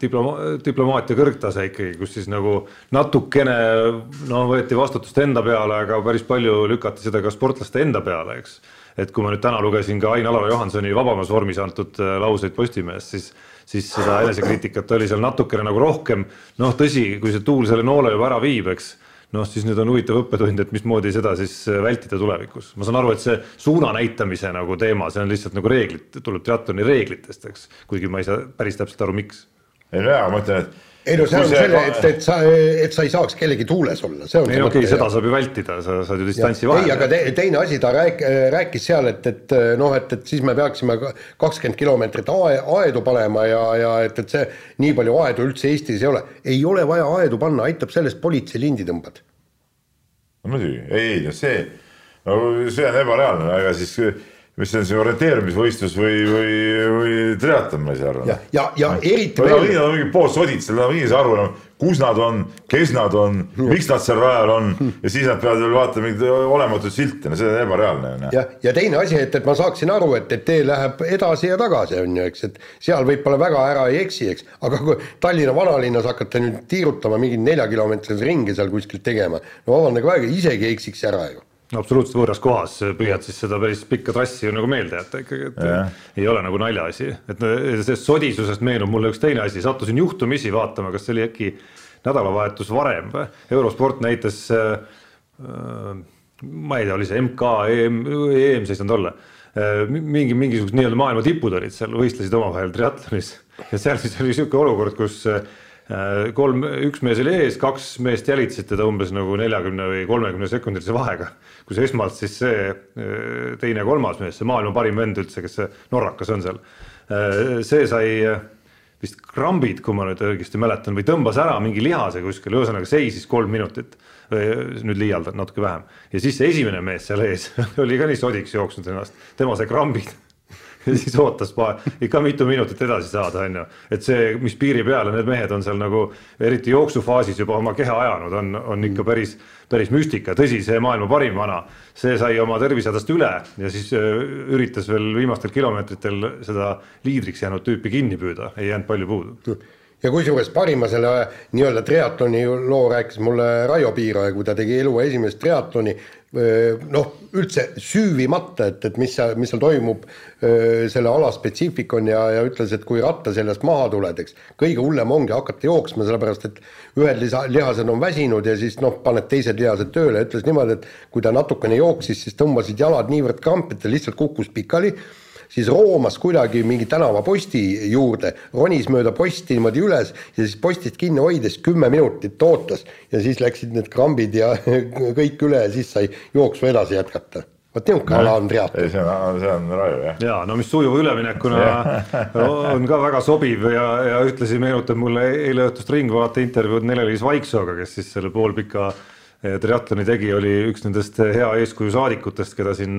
diploma-, diplomaatia kõrgtase ikkagi, kus siis nagu natukene no võeti vastutust enda peale, aga päris palju lükati seda ka sportlaste enda peale, eks. Et kui ma nüüd täna lugesin ka Ain-Alar Johansoni vabamas vormis antud äh, lauseid Postimehest, siis siis seda enesekriitikat oli seal natukene nagu rohkem, noh tõsi, kui see tuul selle noole juba ära viib, eks noh, siis nüüd on huvitav õppetund, et mismoodi seda siis äh, vältida tulevikus. ma saan aru, et see suuna näitamise nagu teema, see on lihtsalt nagu reeglid, tuleb triatloni reeglitest, eks, kuigi ma ei saa päris täpselt aru, miks. ei no jaa, ma ütlen, et. Ei no see on selle, et, et sa, et sa ei saaks kellegi tuules olla, see on ei see okei okay,, seda saab ju vältida, sa saad ju distantsi ei, aga vahele. te, teine asi, ta rääk, rääkis seal, et, et noh, et, et siis me peaksime kakskümmend kilomeetrit ae- aedu panema ja, ja et, et see nii palju aedu üldse Eestis ei ole. ei ole vaja aedu panna, aitab sellest politsei lindi tõmbad. no muidugi, ei, no see, no see on ebareaalne, ega siis, mis see on see orienteerumisvõistlus või, või, või triatlon, ma ei saa aru. ja, ja, ja eriti Nad on mingi, on mingi poolsodid, seal nad on mingi aru enam, kus nad on, kes nad on, miks nad seal rajal on ja siis nad peavad veel vaatama mingeid olematuid silte, no see on ebareaalne ju noh. ja, teine asi, et, et ma saaksin aru, et, et tee läheb edasi ja tagasi, on ju, eks, et seal võib-olla väga ära ei eksi, eks, aga kui Tallinna vanalinnas hakata nüüd tiirutama mingit neljakilomeetrise ringi seal kuskil tegema, no vabandage väga, isegi eksiks ära ju. Absoluutselt võõras kohas püüad siis seda päris pikka trassi ju nagu meelde jätta ikkagi, et Jah. ei ole nagu naljaasi, et sellest sodisusest meenub mulle üks teine asi, sattusin juhtumisi vaatama, kas see oli äkki nädalavahetus varem või, eurosport näitas äh, äh, ma ei tea, oli see MK, EM, EM see ei saanud olla. mingi, mingisugused nii-öelda maailma tipud olid seal, võistlesid omavahel triatlonis ja seal siis oli sihuke olukord, kus äh, kolm, üks mees oli ees, kaks meest jälitasid teda umbes nagu neljakümne või kolmekümne sekundilise vahega. kus esmalt siis see äh, teine, kolmas mees, see maailma parim vend üldse, kes see norrakas on seal, see sai äh, vist krambid, kui ma nüüd õigesti mäletan, või tõmbas ära mingi lihase kuskil, ühesõnaga seisis kolm minutit. nüüd liialdan natuke vähem ja siis see esimene mees seal ees oli ka nii sodiks jooksnud ennast, tema sai krambid ja siis ootas ikka mitu minutit edasi saada, on ju. et see, mis piiri peale need mehed on seal nagu eriti jooksufaasis juba oma keha ajanud, on, on ikka päris, päris müstika, tõsi, see maailma parim vana, see sai oma tervisehädast üle ja siis öö, üritas veel viimastel kilomeetritel seda liidriks jäänud tüüpi kinni püüda, ei jäänud palju puudu. ja kusjuures parima selle nii-öelda triatloni loo rääkis mulle Raio Piiraja, kui ta tegi elu esimest triatloni, noh, üldse süüvimata, et, et mis mis seal toimub, selle ala spetsiifik on ja, ja ütles, et kui ratta seljast maha tuled, eks, kõige hullem ongi hakata jooksma, sellepärast et ühed lisa, lihased on väsinud ja siis noh, paned teised lihased tööle, ütles niimoodi, et kui ta natukene jooksis, siis tõmbasid jalad niivõrd krampi, et ta lihtsalt kukkus pikali siis roomas kuidagi mingi tänavaposti juurde, ronis mööda posti niimoodi üles ja siis postist kinni hoides kümme minutit ootas ja siis läksid need krambid ja kõik üle ja siis sai jooksu edasi jätkata vot niisugune ala on triatlon. see on, see on raju jah. ja no mis sujuva üleminekuna on ka väga sobiv ja, ja ühtlasi meenutab mulle eile õhtust Ringvaate intervjuud Nele-Liis Vaiksooga, kes siis selle poolpika triatloni tegi, oli üks nendest hea eeskuju saadikutest, keda siin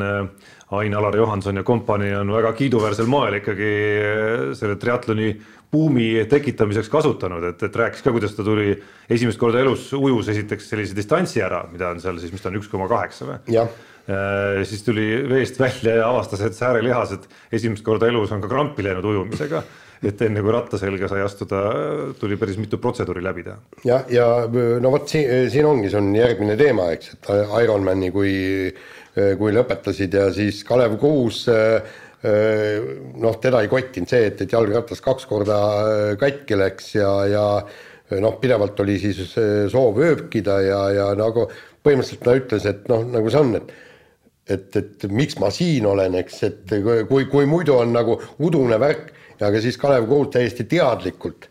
Ain-Alar Johanson ja kompanii on väga kiiduväärsel moel ikkagi eh, selle triatloni buumi tekitamiseks kasutanud, et, et rääkis ka, kuidas ta tuli esimest korda elus ujus esiteks sellise distantsi ära, mida on seal siis, mis ta on, üks koma kaheksa või? jah Äh, siis tuli veest välja ja avastas, et säärelihased esimest korda elus on ka krampi läinud ujumisega. et enne kui ratta selga sai astuda, tuli päris mitu protseduuri läbi teha. ja, ja no vot siin, siin ongi, see on järgmine teema, eks, et Ironmani kui kui lõpetasid ja siis Kalev Kruus noh, teda ei kottinud see, et, et jalgratas kaks korda katki läks ja, ja noh, pidevalt oli siis soov ööbkida ja, ja nagu põhimõtteliselt ta ütles, et noh, nagu see on, et et, et miks ma siin olen, eks, et kui, kui muidu on nagu udune värk, aga siis Kalev Kruus täiesti teadlikult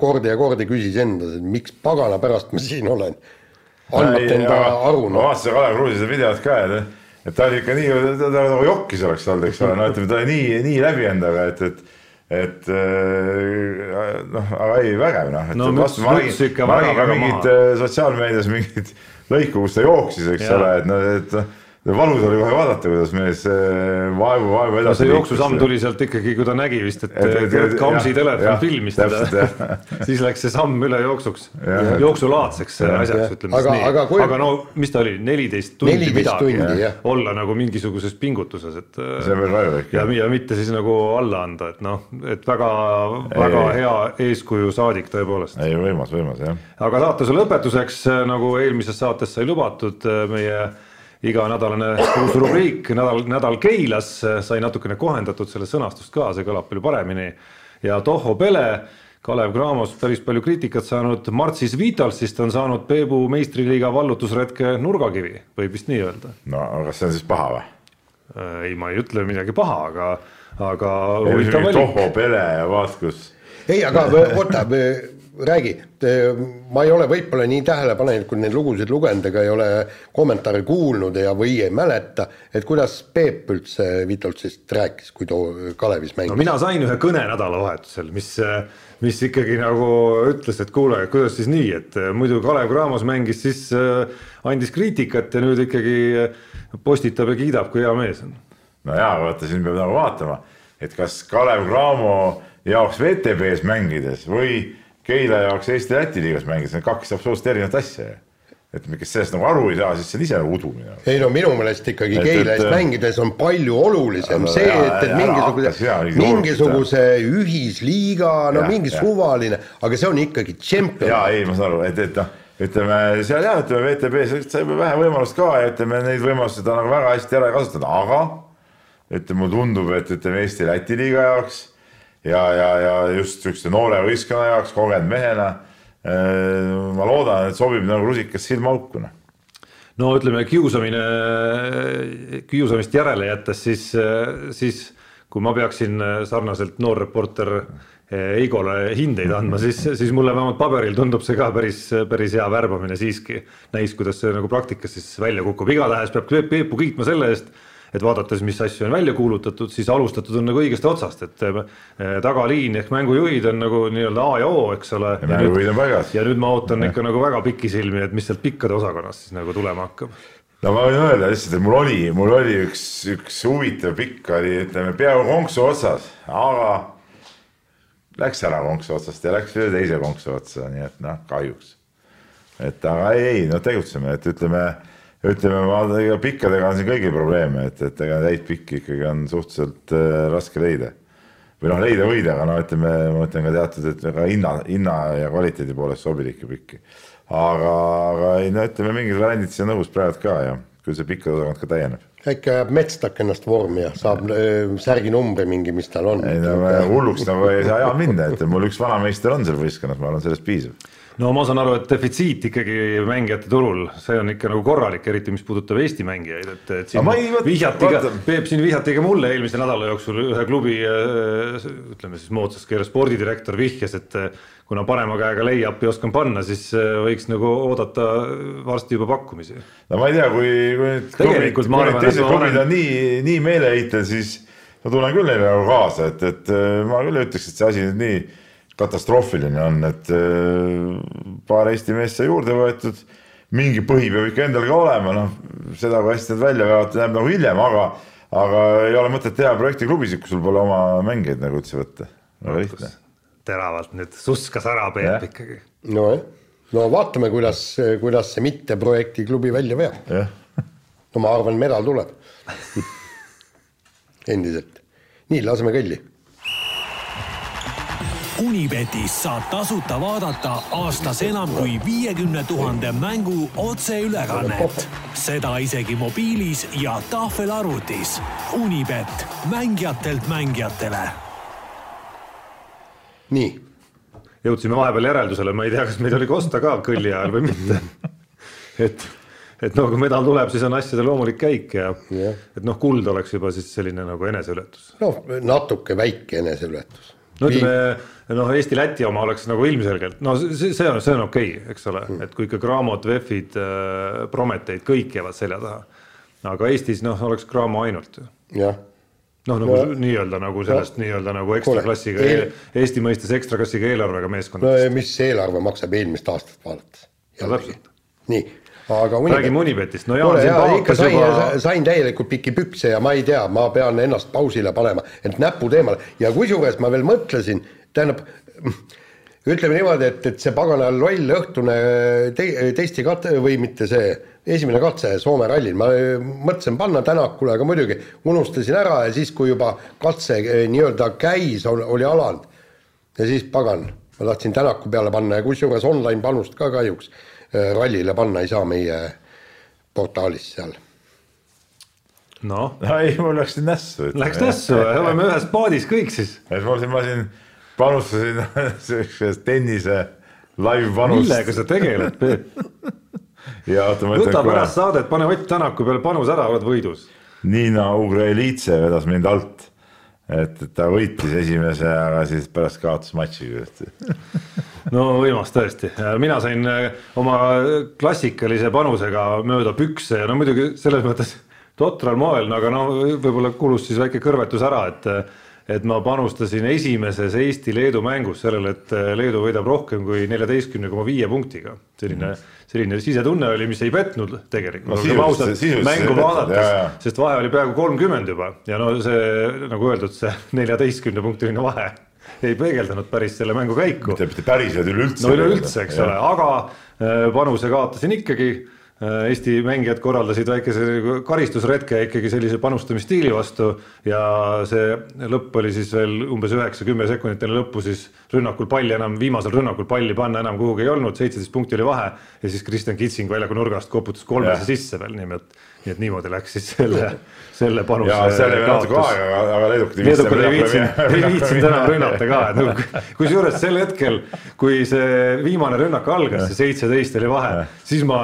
kordi ja kordi küsis endas, et miks pagana pärast ma siin olen andmata enda aru. ma vaatasin Kalev Kruusi seda videot ka, et, et ta oli ikka nii, ta nagu jokkis oleks olnud, eks ole, no ütleme, ta oli nii, nii läbi endaga, et, et et äh, noh, aga ei, vägev noh. no müts, müts ikka väga-väga maha. mingid äh, sotsiaalmeedias mingid lõiku, kus ta jooksis, eks ja. ole, et noh, et valus oli kohe vaadata, kuidas mees vaevu, vaevu edasi no see jooksusamm tuli sealt ikkagi, kui ta nägi vist, et Gerd Kamsi telefon filmis teda siis läks see samm üle jooksuks, jooksulaadseks asjaks, ütleme siis nii. Aga, kui... aga no mis ta oli, neliteist tundi midagi, olla nagu mingisuguses pingutuses, et see on veel ikka. ja, ja mitte siis nagu alla anda, et noh, et väga, väga hea eeskuju saadik tõepoolest. ei, võimas, võimas jah. aga saatuse lõpetuseks, nagu eelmises saates sai lubatud, meie iganädalane uus rubriik Nädal, nädal Keilas sai natukene kohendatud, selle sõnastust ka, see kõlab palju paremini. ja Toho Pele, Kalev Cramos päris palju kriitikat saanud, Marcis Vitalsist on saanud Peebu meistriliiga vallutusretke nurgakivi, võib vist nii öelda. no aga see on siis paha või? Ei, ma ei ütle midagi paha, aga, aga. Toho Pele ja vaat kus. ei, aga oota räägi, ma ei ole võib-olla nii tähelepanelikult neid lugusid lugenud ega ei ole kommentaare kuulnud ja, või ei mäleta, et kuidas Peep üldse Vitoltsist rääkis, kui too Kalevis mängis? no mina sain ühe kõne nädalavahetusel, mis, mis ikkagi nagu ütles, et kuule, kuidas siis nii, et muidu Kalev Cramos mängis, siis äh, andis kriitikat ja nüüd ikkagi postitab ja kiidab, kui hea mees on. no jaa, vaata siin peab nagu vaatama, et kas Kalev Cramo jaoks VTB-s mängides või Keila jaoks Eesti-Läti liigas mängides, need kaks absoluutselt erinevat asja ju et kes sellest nagu aru ei saa, siis see on ise nagu udu minu arust. ei no minu meelest ikkagi Keila eest mängides on palju olulisem no, see, et, et mingisuguse, mingisuguse ühisliiga, no ja, mingi ja. suvaline, aga see on ikkagi tšempion. jaa, ei, ma saan aru, et, et noh, ütleme seal jah, ütleme VTB-s sai vähe võimalust ka ja ütleme, neid võimalusi ta nagu väga hästi ära ei kasutanud, aga ütleme, mulle tundub, et ütleme Eesti-Läti liiga jaoks ja, ja, ja just sihukese noore võistkonna jaoks, kogenud mehena. Äh, ma loodan, et sobib nagu rusikas silmaauku noh no ütleme, kiusamine, kiusamist järele jättes, siis, siis kui ma peaksin sarnaselt noor reporter Eigole hindeid andma, siis, siis mulle vähemalt paberil tundub see ka päris, päris hea värbamine siiski. näis, kuidas see nagu praktikas siis välja kukub, igatahes peab Peepu kiitma selle eest et vaadates, mis asju on välja kuulutatud, siis alustatud on nagu õigest otsast, et eh, tagaliin ehk mängujuhid on nagu nii-öelda A ja O, eks ole. ja, mängujuhid on paigas. ja nüüd ma ootan ja. ikka nagu väga pikisilmi, et mis sealt pikkade osakonnast siis nagu tulema hakkab no ma võin öelda lihtsalt, et mul oli, mul oli üks, üks huvitav pikk oli, ütleme peaaegu konksu otsas, aga läks ära konksu otsast ja läks üle teise konksu otsa, nii et noh, kahjuks. et aga ei, ei, no tegutseme, et ütleme ütleme, ma, ega pikkadega on siin kõigil probleeme, et, et ega täit pikki ikkagi on suhteliselt äh, raske leida. või noh, leida võida, aga no ütleme, ma mõtlen ka teatud, et ka hinna, hinna ja kvaliteedi poolest sobilikke pikki. aga, aga ei no ütleme, mingid variandid siin on õhus praegu ka ja küll see pikkade osakond ka täieneb. äkki ajab Metstak ennast vormi ja saab öö, särginumbri mingi, mis tal on. ei no hulluks nagu ei saa ajal minna, et mul üks vanameister on seal võistkonnas, ma arvan, sellest piisab no ma saan aru, et defitsiit ikkagi mängijate turul, see on ikka nagu korralik, eriti mis puudutab Eesti mängijaid, et, et siin ei, vihjati ka, Peep siin vihjati ka mulle eelmise nädala jooksul ühe klubi ütleme siis moodsas keeles spordidirektor vihjas, et kuna parema käega lay-up'i oskan panna, siis võiks nagu oodata varsti juba pakkumisi. no ma ei tea, kui, kui nüüd klubid, kui nüüd teised klubid on nii, nii meeleheitel, siis ma tulen küll neile nagu kaasa, et, et ma küll ei ütleks, et see asi nüüd nii katastroofiline on, et äh, paar Eesti meest sai juurde võetud, mingi põhi peab ikka endal ka olema, noh, seda, kui hästi nad välja veavad, näeb nagu hiljem, aga, aga ei ole mõtet teha projektiklubisid, kui sul pole oma mängijaid nagu üldse võtta, väga lihtne. teravalt nüüd suskas ära Peep ikkagi. nojah, no vaatame, kuidas, kuidas see mitte projektiklubi välja veab. no ma arvan, medal tuleb endiselt. nii, laseme kõlli Unibetis saab tasuta vaadata aastas enam kui viiekümne tuhande mängu otseülekannet. seda isegi mobiilis ja tahvelarvutis. Unibet, mängijatelt mängijatele. nii. jõudsime vahepeal järeldusele, ma ei tea, kas meid oli kosta ka kõlli ajal või mitte. et, et no kui medal tuleb, siis on asjade loomulik käik ja, ja. et noh, kuld oleks juba siis selline nagu eneseületus. noh, natuke väike eneseületus no ütleme, noh, Eesti-Läti oma oleks nagu ilmselgelt, no see, see on, see on okei okay,, eks ole mm., et kui ikka Graamod, VEF-id äh,, Prometeid, kõik jäävad selja taha. aga Eestis noh, oleks Graamo ainult ju. jah noh, nagu no, nii-öelda nagu sellest nii-öelda nagu ekstra klassiga eel..., Eesti mõistes ekstra klassiga eelarvega meeskondadest. no mis eelarve maksab eelmist aastat vaadates? no täpselt. nii aga Unibet... räägime Unibetist, no Jaan siin pahakas sain, juba. sain täielikult pikki pükse ja ma ei tea, ma pean ennast pausile panema, et näpud eemale ja kusjuures ma veel mõtlesin, tähendab ütleme niimoodi, et, et see pagana loll õhtune te, testi kate või mitte see esimene katse Soome rallil, ma mõtlesin panna Tänakule, aga muidugi unustasin ära ja siis, kui juba katse eh, nii-öelda käis, oli alanud. ja siis pagan, ma tahtsin Tänaku peale panna ja kusjuures online panust ka kahjuks Äh, rallile panna ei saa meie portaalis seal. noh. ei, mul läks nässu. Läks nässu, oleme ühes paadis kõik siis. ma siin, ma siin panustasin siukse tennise live panust. millega sa tegeled, Peep? võta pärast saadet, pane Ott Tänaku peale panus ära, oled võidus. Niina Ugrelitse vedas mind alt et ta võitis esimese, aga siis pärast kaotas matši no võimas tõesti, mina sain äh, oma klassikalise panusega mööda pükse ja no muidugi selles mõttes totral moel, aga no võib-olla kulus siis väike kõrvetus ära, et et ma panustasin esimeses Eesti-Leedu mängus sellele, et Leedu võidab rohkem kui neljateistkümne koma viie punktiga. selline mm, -hmm. selline sisetunne oli, mis ei petnud tegelikult no,, ausalt mängu vaadates, sest vahe oli peaaegu kolmkümmend juba ja no see nagu öeldud, see neljateistkümne punktiline vahe ei peegeldanud päris selle mängu käiku. mitte, päriselt üleüldse. no üleüldse, eks ole, aga äh, panuse kaotasin ikkagi Äh, Eesti mängijad korraldasid väikese karistusretke ikkagi sellise panustamisstiili vastu ja see lõpp oli siis veel umbes üheksa-kümme sekundit enne lõppu, siis rünnakul palli enam, viimasel rünnakul palli panna enam kuhugi ei olnud, seitseteist punkti oli vahe ja siis Kristjan Kitsing väljaku nurgast koputas kolmese sisse veel, nii et nii et niimoodi läks siis selle, selle panuse. ja seal oli natuke aega, aga, aga leedukad ei leedukad ei viitsinud, ei viitsinud enam rünnata ka, et nagu kusjuures sel hetkel, kui see viimane rünnak algas, see seitseteist oli vahe, siis ma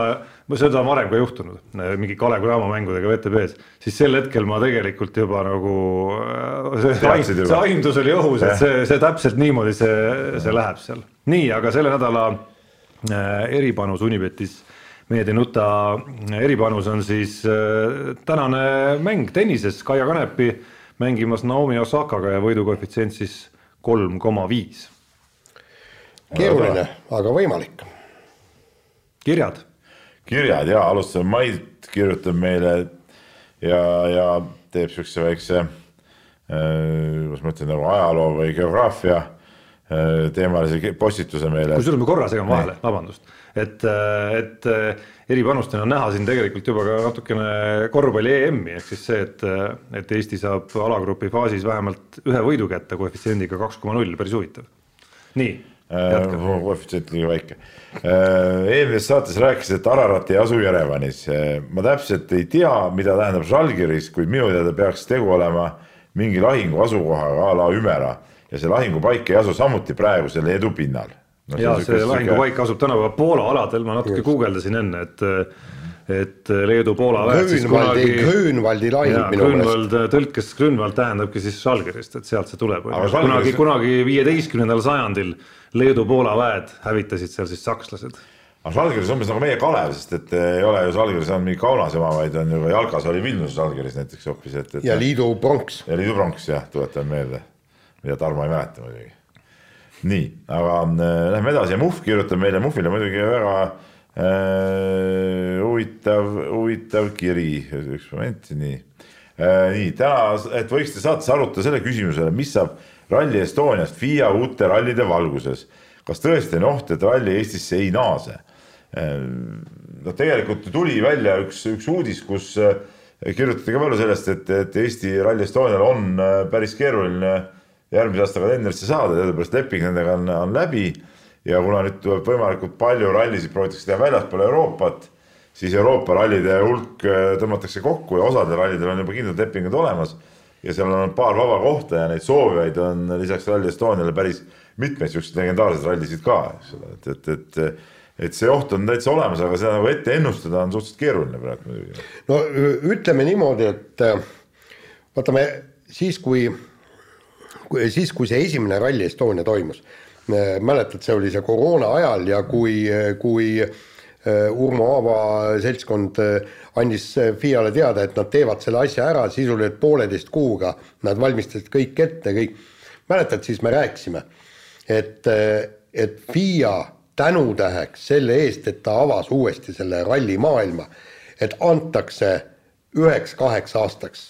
seda on varem ka juhtunud, mingi Kalev Cramo mängudega VTB-s, siis sel hetkel ma tegelikult juba nagu see, see aimdus oli õhus, et see, see täpselt niimoodi see, see läheb seal. nii, aga selle nädala äh, eripanus Unibetis meie ei nuta eripanus on siis äh, tänane mäng tennises, Kaia Kanepi mängimas Naomi Osakaga ja võidukoefitsient siis kolm koma viis. keeruline, aga võimalik. kirjad kirjad ja alustame, Mait kirjutab meile ja, ja teeb siukse väikse äh,, kuidas ma ütlen, nagu ajaloo või geograafia teemalise postituse meile. kusjuures ma korra segan vahele, vabandust, et, et eripanustajana on näha siin tegelikult juba ka natukene korvpalli EM-i ehk siis see, et, et Eesti saab alagrupi faasis vähemalt ühe võidu kätte koefitsiendiga kaks koma null, päris huvitav. nii koefitsient liiga väike. eelmises saates rääkisid, et Ararat ei asu Jerevanis. ma täpselt ei tea, mida tähendab Žalgiris, kuid minu teada peaks tegu olema mingi lahingu asukohaga a la Ümera ja see lahingupaik ei asu samuti praegusel Leedu pinnal no,. ja see, see lahingupaik asub tänapäeval Poola aladel, ma natuke guugeldasin enne, et et Leedu-Poola väed siis kunagi. Grünwaldi lahing minu meelest. tõlkes Grünwald tähendabki siis Žalgirist, et sealt see tuleb. kunagi, kunagi viieteistkümnendal sajandil Leedu-Poola väed hävitasid seal siis sakslased aga Žalgiris umbes nagu meie Kalev, sest et ei ole ju Žalgiris ainult mingi Kaunas ema, vaid on ju ka Jalkas oli Vilnius Žalgiris näiteks hoopis, et, et. ja Liidu pronks. ja Liidu pronks jah, tuletan meelde, mida Tarmo ei mäleta muidugi. nii, aga äh, lähme edasi ja Muhv kirjutab meile, Muhvil on muidugi väga äh, huvitav, huvitav kiri, üks moment, nii äh,. nii täna, et võiksite saates arutada selle küsimusele, mis saab Rally Estoniast FIA uute rallide valguses. kas tõesti on oht, et ralli Eestisse ei naase? noh, tegelikult tuli välja üks, üks uudis, kus äh, kirjutati ka palju sellest, et, et Eesti Rally Estonial on äh, päris keeruline järgmise aasta kalendrisse saada, teadupärast leping nendega on, on läbi. Ja kuna nüüd tuleb võimalikult palju rallisid proovitakse teha väljaspool Euroopat, siis Euroopa rallide hulk äh, tõmmatakse kokku ja osadel rallidel on juba kindlad lepingud olemas. ja seal on paar vaba kohta ja neid soovijaid on lisaks Rally Estoniale päris mitmeid siukseid legendaarseid rallisid ka, eks ole, et, et, et et see oht on täitsa olemas, aga seda nagu ette ennustada on suhteliselt keeruline praegu muidugi. no ütleme niimoodi, et äh, vaatame siis, kui, kui siis, kui see esimene Rally Estonia toimus, mäletad, see oli see koroona ajal ja kui, kui äh, Urmo Aava seltskond andis FIA-le teada, et nad teevad selle asja ära, sisuliselt pooleteist kuuga, nad valmistasid kõik ette, kõik. mäletad, siis me rääkisime, et, et FIA tänutäheks selle eest, et ta avas uuesti selle rallimaailma, et antakse üheks-kaheks aastaks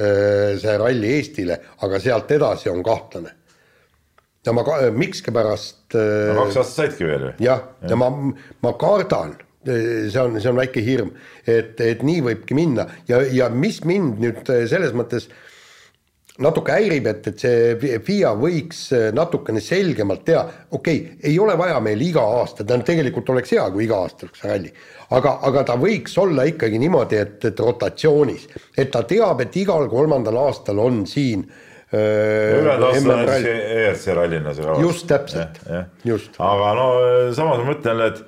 see ralli Eestile, aga sealt edasi on kahtlane. Ja ma ka-, mikskipärast no kaks aastat saidki veel ju. jah, ja ma, ma kardan, see on, see on väike hirm, et, et nii võibki minna. Ja, ja mis mind nüüd selles mõttes äh, natuke häirib, et, et see FIA võiks äh, natukene selgemalt teha, okei okay,, ei ole vaja meil iga aasta, tähendab tegelikult oleks hea, kui iga aasta oleks ralli, aga, aga ta võiks olla ikkagi niimoodi, et, et rotatsioonis, et ta teab, et igal kolmandal aastal on siin äh, on siis ERC rallina see kavas. just täpselt, just. aga no samas ma mõtlen, et,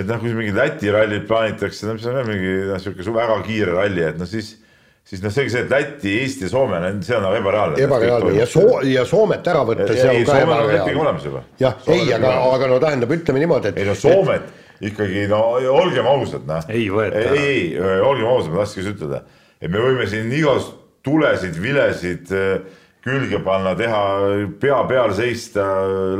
et noh, kui mingid Läti rallid plaanitakse, no mis on mingi noh, sihuke väga kiire ralli, et noh, siis siis noh, seegi see, et Läti, Eesti, Soome, see on nagu ebareaalne. ebareaalne ja Soo- ja Soomet ära võtta, see on ka ebareaalne. jah, ei, aga, aga no tähendab, ütleme niimoodi, et. ei no Soomet et... ikkagi no olgem ausad, noh. ei võeta. ei, ei, olgem ausad, ma tahtsingi just ütelda, et me võime siin igast tulesid, vilesid äh, külge panna, teha pea peal seista,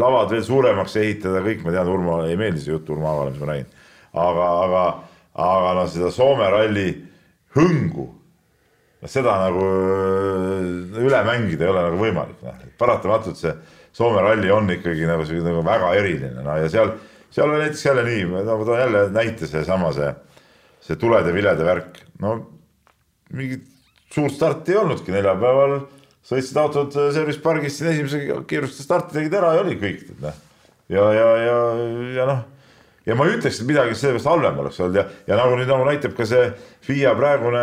lavad veel suuremaks ehitada, kõik, ma tean, Urmo ei meeldi see jutt Urmo Aavale, mis ma räägin. aga, aga, aga noh, seda Soome ralli hõngu seda nagu äh, üle mängida ei ole nagu võimalik, noh, paratamatult see Soome ralli on ikkagi nagu see nagu väga eriline, no ja seal, seal oli näiteks jälle nii, ma toon jälle näite seesama see, see tulede-vilede värk, no mingit suurt starti ei olnudki neljapäeval, sõitsid autod service pargist siin esimese kiiruste starti tegid ära ja oli kõik, noh. ja, ja, ja, ja noh ja ma ei ütleks, et midagi sellest halvem oleks olnud ja, ja nagu nüüd nagu näitab ka see FIA praegune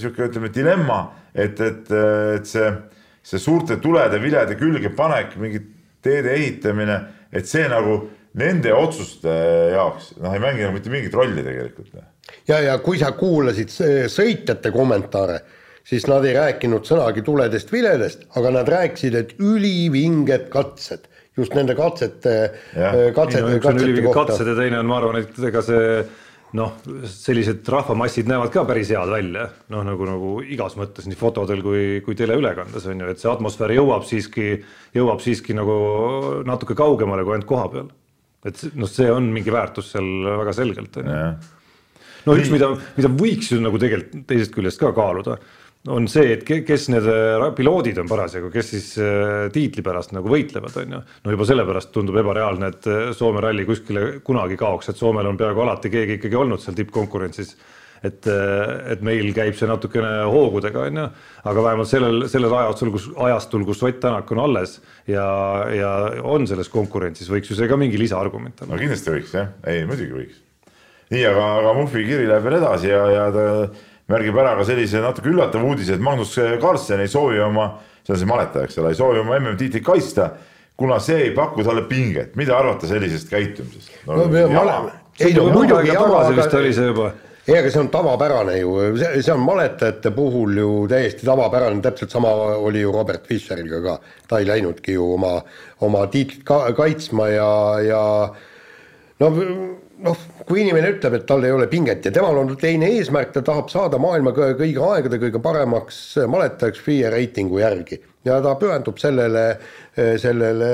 sihuke, ütleme dilemma, et, et, et see, see suurte tulede-vilede külge panek, mingi teede ehitamine, et see nagu nende otsuste jaoks noh, ei mängi nagu mitte mingit rolli tegelikult. ja, ja kui sa kuulasid sõitjate kommentaare, siis nad ei rääkinud sõnagi tuledest-viledest, aga nad rääkisid, et ülivinged katsed just nende katsete, katsete, katsete kohta. katsed ja teine on, ma arvan, et ega see noh, sellised rahvamassid näevad ka päris head välja, noh nagu, nagu igas mõttes nii fotodel kui, kui teleülekandes on ju, et see atmosfäär jõuab siiski, jõuab siiski nagu natuke kaugemale kui ainult koha peal. et noh, see on mingi väärtus seal väga selgelt on ju. no üks, mida, mida võiks ju nagu tegelikult teisest küljest ka kaaluda on see, et kes need äh, piloodid on parasjagu, kes siis äh, tiitli pärast nagu võitlevad, on ju. no juba sellepärast tundub ebareaalne, et äh, Soome ralli kuskile kunagi kaoks, et Soomel on peaaegu alati keegi ikkagi olnud seal tippkonkurentsis. et, et meil käib see natukene hoogudega, on ju, aga vähemalt sellel, sellel ajastul, kus, ajastul, kus Ott Tänak on alles ja, ja on selles konkurentsis, võiks ju see ka mingi lisaargument olla. no kindlasti võiks jah, ei muidugi võiks. nii, aga, aga Muhvi kiri läheb veel edasi ja, ja ta märgib ära ka sellise natuke üllatava uudise, et Magnus Carlsen ei soovi oma, see on see maletaja, eks ole, ei soovi oma MM-tiitlit kaitsta, kuna see ei paku talle pinget. mida arvata sellisest käitumisest no,? no, jama. ei no muidugi jama, aga ei, aga see on tavapärane ju, see, see on maletajate puhul ju täiesti tavapärane, täpselt sama oli ju Robert Fischeriga ka. ta ei läinudki ju oma, oma tiitlit ka, kaitsma ja, ja no noh, kui inimene ütleb, et tal ei ole pinget ja temal on teine eesmärk, ta tahab saada maailma kõigi aegade kõige paremaks maletajaks FIE reitingu järgi. Ja ta pühendub sellele, sellele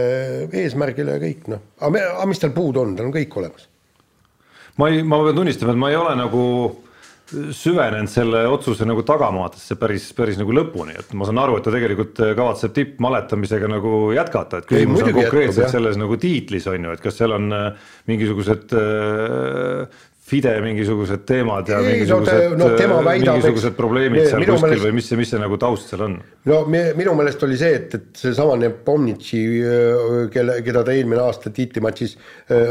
eesmärgile ja kõik noh, aga, mis tal puudu on, tal on kõik olemas. ma ei, ma pean tunnistama, et ma ei ole nagu süvenenud selle otsuse nagu tagamaadesse päris, päris nagu lõpuni, et ma saan aru, et ta tegelikult kavatseb tippmaletamisega nagu jätkata, et küsimus ei, on konkreetselt jätkub, selles nagu tiitlis on ju, et kas seal on äh, mingisugused äh, FIDE mingisugused teemad ja ei, mingisugused no, te, no, äh, väidab, mingisugused probleemid seal kuskil meelest, või mis see, mis see nagu taust seal on? no minu meelest oli see, et, et seesama Nepomnitši, kelle, keda ta eelmine aasta tiitlimatšis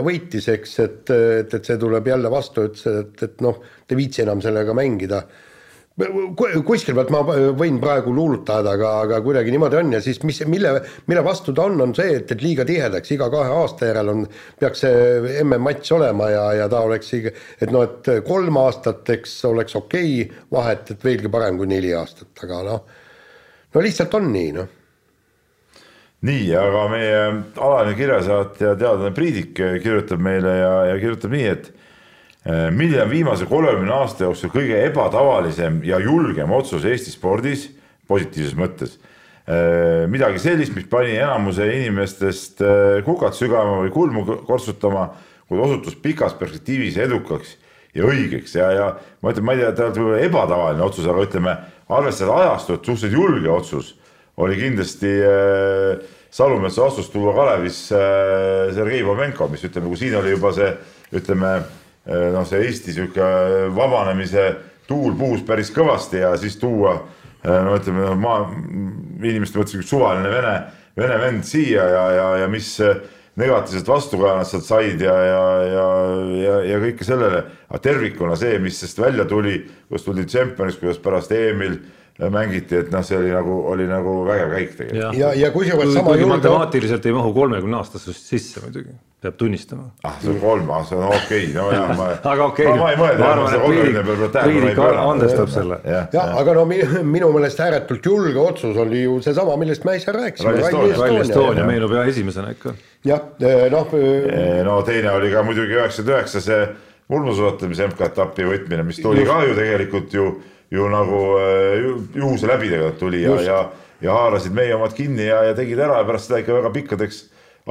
võitis, eks, et, et, et see tuleb jälle vastu, ütles, et, et noh, ta ei viitsi enam sellega mängida kuskil pealt ma võin praegu luulutada, aga, aga kuidagi niimoodi on ja siis mis, mille, mille vastu ta on, on see, et, et liiga tihedaks, iga kahe aasta järel on, peaks see MM-matš olema ja, ja ta oleks, et noh, et kolm aastat, eks oleks okei okay, vahet, et veelgi parem kui neli aastat, aga noh, no lihtsalt on nii, noh. Nii, aga meie alaline kirjasaatja, teadlane Priidik kirjutab meile ja, ja kirjutab nii, et Äh, milline on viimase kolmekümne aasta jooksul kõige ebatavalisem ja julgem otsus Eesti spordis, positiivses mõttes? Äh, midagi sellist, mis pani enamuse inimestest äh, kukad sügama või kulmu kortsutama, kuid osutus pikas perspektiivis edukaks ja õigeks ja, ja ma ütlen, ma ei tea, ta on võib-olla ebatavaline otsus, aga ütleme, arvestades ajastut, suhteliselt julge otsus oli kindlasti äh, Salumetsa vastus tuua Kalevis äh, Sergei Fomenko, mis ütleme, kui siin oli juba see, ütleme noh, see Eesti sihuke vabanemise tuul puhus päris kõvasti ja siis tuua eh, no ütleme maa, inimeste mõttes üks suvaline vene, vene vend siia ja, ja, ja mis negatiivset vastukaja nad sealt said ja, ja, ja, ja, ja kõike sellele. aga tervikuna see, mis sellest välja tuli, kuidas tuldi tšempioniks, kuidas pärast EM-il mängiti, et noh, see oli nagu, oli nagu vägev käik tegelikult. ja, ja kusjuures sama julge. matemaatiliselt ei mahu kolmekümne aastasest sisse muidugi peab tunnistama. ah, see on kolm, ah see on okei okay., no jaa, ma aga okei okay., ma, ma ei mõelnud, ma arvan, et Priidik andestab selle. jah ja, ja., aga no minu meelest ääretult julge otsus oli ju seesama, millest me äsja rääkisime. Rally Estonia meenub jah esimesena ikka. jah, eh, noh. Eh, no teine oli ka muidugi üheksakümmend üheksa see mulmusuusatamise MK-etapi võtmine, mis tuli ka ju tegelikult ju, ju nagu eh, juhuse läbi tegelikult tuli ja, ja, ja haarasid meie omad kinni ja, ja tegid ära ja pärast seda ikka väga pikkadeks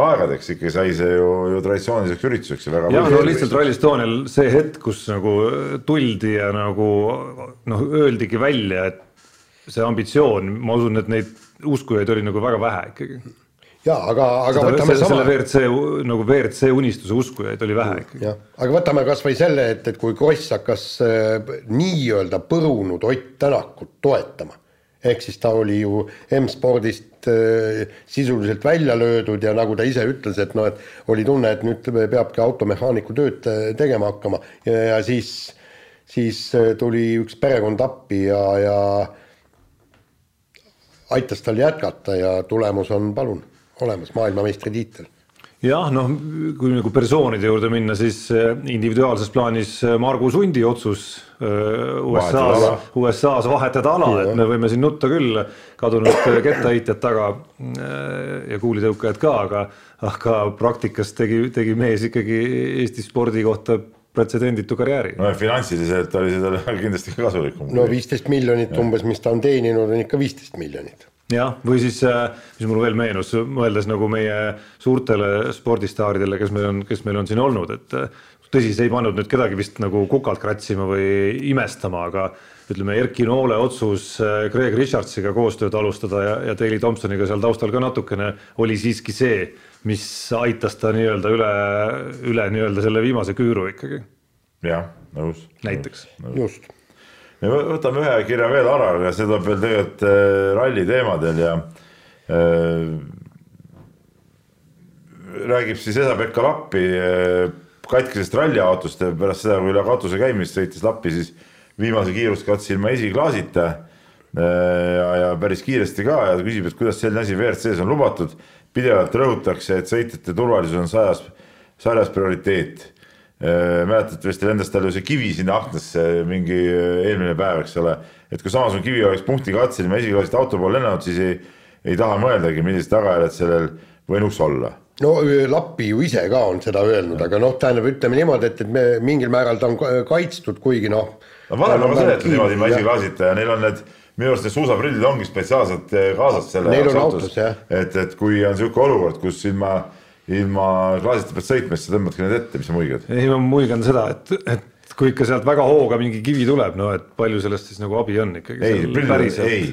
aegadeks ikka sai see ju, ju traditsiooniliseks ürituseks jah, no lihtsalt Rally Estonial see hetk, kus nagu tuldi ja nagu noh, öeldigi välja, et see ambitsioon, ma usun, et neid uskujaid oli nagu väga vähe ikkagi. Ja aga, aga Seda, võtame selle, sama. selle WRC nagu WRC unistuse uskujaid oli vähe ikkagi. aga võtame kasvõi selle, et, et kui Kross hakkas äh, nii-öelda põrunud Ott Tänakut toetama ehk siis ta oli ju M-spordist äh, sisuliselt välja löödud ja nagu ta ise ütles, et noh, et oli tunne, et nüüd peabki automehaaniku tööd tegema hakkama ja, ja siis, siis äh, tuli üks perekond appi ja, ja aitas tal jätkata ja tulemus on, palun, olemas, maailmameistritiitel jah, noh, kui nagu persoonide juurde minna, siis eh, individuaalses plaanis eh, Margus Hundi otsus eh, USA-s, USA-s vahetada ala, et me võime siin nutta küll kadunud kettaheitjad taga ja kuulitõukajad ka, aga, aga praktikas tegi, tegi mees ikkagi Eesti spordi kohta pretsedenditu karjääri. no finantsiliselt oli see talle kindlasti kasulikum. no viisteist miljonit ja. umbes, mis ta on teeninud, on ikka viisteist miljonit jah, või siis, äh, mis mul veel meenus, mõeldes nagu meie suurtele spordistaaridele, kes meil on, kes meil on siin olnud, et äh, tõsi, see ei pannud nüüd kedagi vist nagu kukalt kratsima või imestama, aga ütleme, Erki Noole otsus äh, Greg Richardsiga koostööd alustada ja, ja Daley Thompsoniga seal taustal ka natukene oli siiski see, mis aitas ta nii-öelda üle, üle nii-öelda selle viimase küüru ikkagi. jah, nõus. näiteks. just. Võtame ühe kirja veel ja see tuleb veel tegelikult äh, ralli teemadel ja äh, räägib siis Esa-Pekka Lappi äh, katkisest ralliautost ja pärast seda, kui üle katuse käimist sõitis Lappi, siis viimase kiiruskatse ilma esiklaasita äh, ja, ja päris kiiresti ka ja küsib, et kuidas selline asi WRC-s on lubatud. pidevalt rõhutakse, et sõitjate turvalisus on sajas, sarjas prioriteet. Äh, mäletatavasti lendas tal ju see kivi sinna aknasse mingi eelmine päev, eks ole, et kui samasugune kivi oleks punkti katsel ilma esiklaasita auto poole lennanud, siis ei, ei taha mõeldagi, millised tagajärjed sellel võinuks olla. No Lappi ju ise ka on seda öelnud, aga noh, tähendab, ütleme niimoodi, et, et me mingil määral ta on kaitstud, kuigi noh. no varem on sõidetud niimoodi ilma esiklaasita ja neil on need, minu arust need suusaprillid ongi spetsiaalselt kaasas selle on autos, et, et kui on niisugune olukord, kus ilma, ilma klaasita pead sõitma, siis sa tõmbadki need ette, mis sa muigad. ei, ma muigan seda, et, et kui ikka sealt väga hooga mingi kivi tuleb, no et palju sellest siis nagu abi on ikkagi. ei, prillid, ei,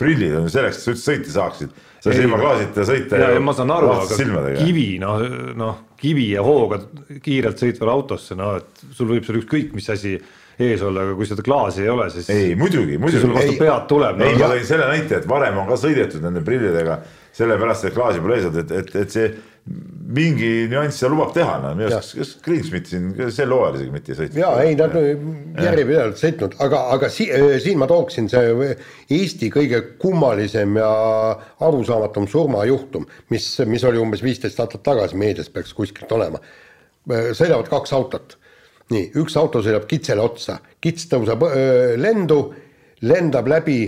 prillid on selleks, et sa üldse sõita saaksid sa silma klaasita sõita. ja, ja ma saan aru, aga silmadega. kivi noh, noh kivi ja hooga kiirelt sõitval autosse, no et sul võib seal ükskõik mis asi ees olla, aga kui seda klaasi ei ole, siis. ei muidugi, muidugi. sul vastu pead tuleb no,. ei, ma tõin selle näite, et varem on ka sõidetud nende prillidega sellepärast, et klaasi pole ees olnud, et, et, et see mingi nüanss seal lubab teha, no minu arust, kas Greensmit siin sel hooajal isegi mitte ei sõitnud. ja ei, nad järjepidevalt sõitnud, aga, aga si siin ma tooksin see Eesti kõige kummalisem ja arusaamatum surmajuhtum, mis, mis oli umbes viisteist aastat tagasi meedias peaks kuskilt olema. sõidavad kaks autot, nii, üks auto sõidab kitsele otsa, kits tõuseb öö, lendu, lendab läbi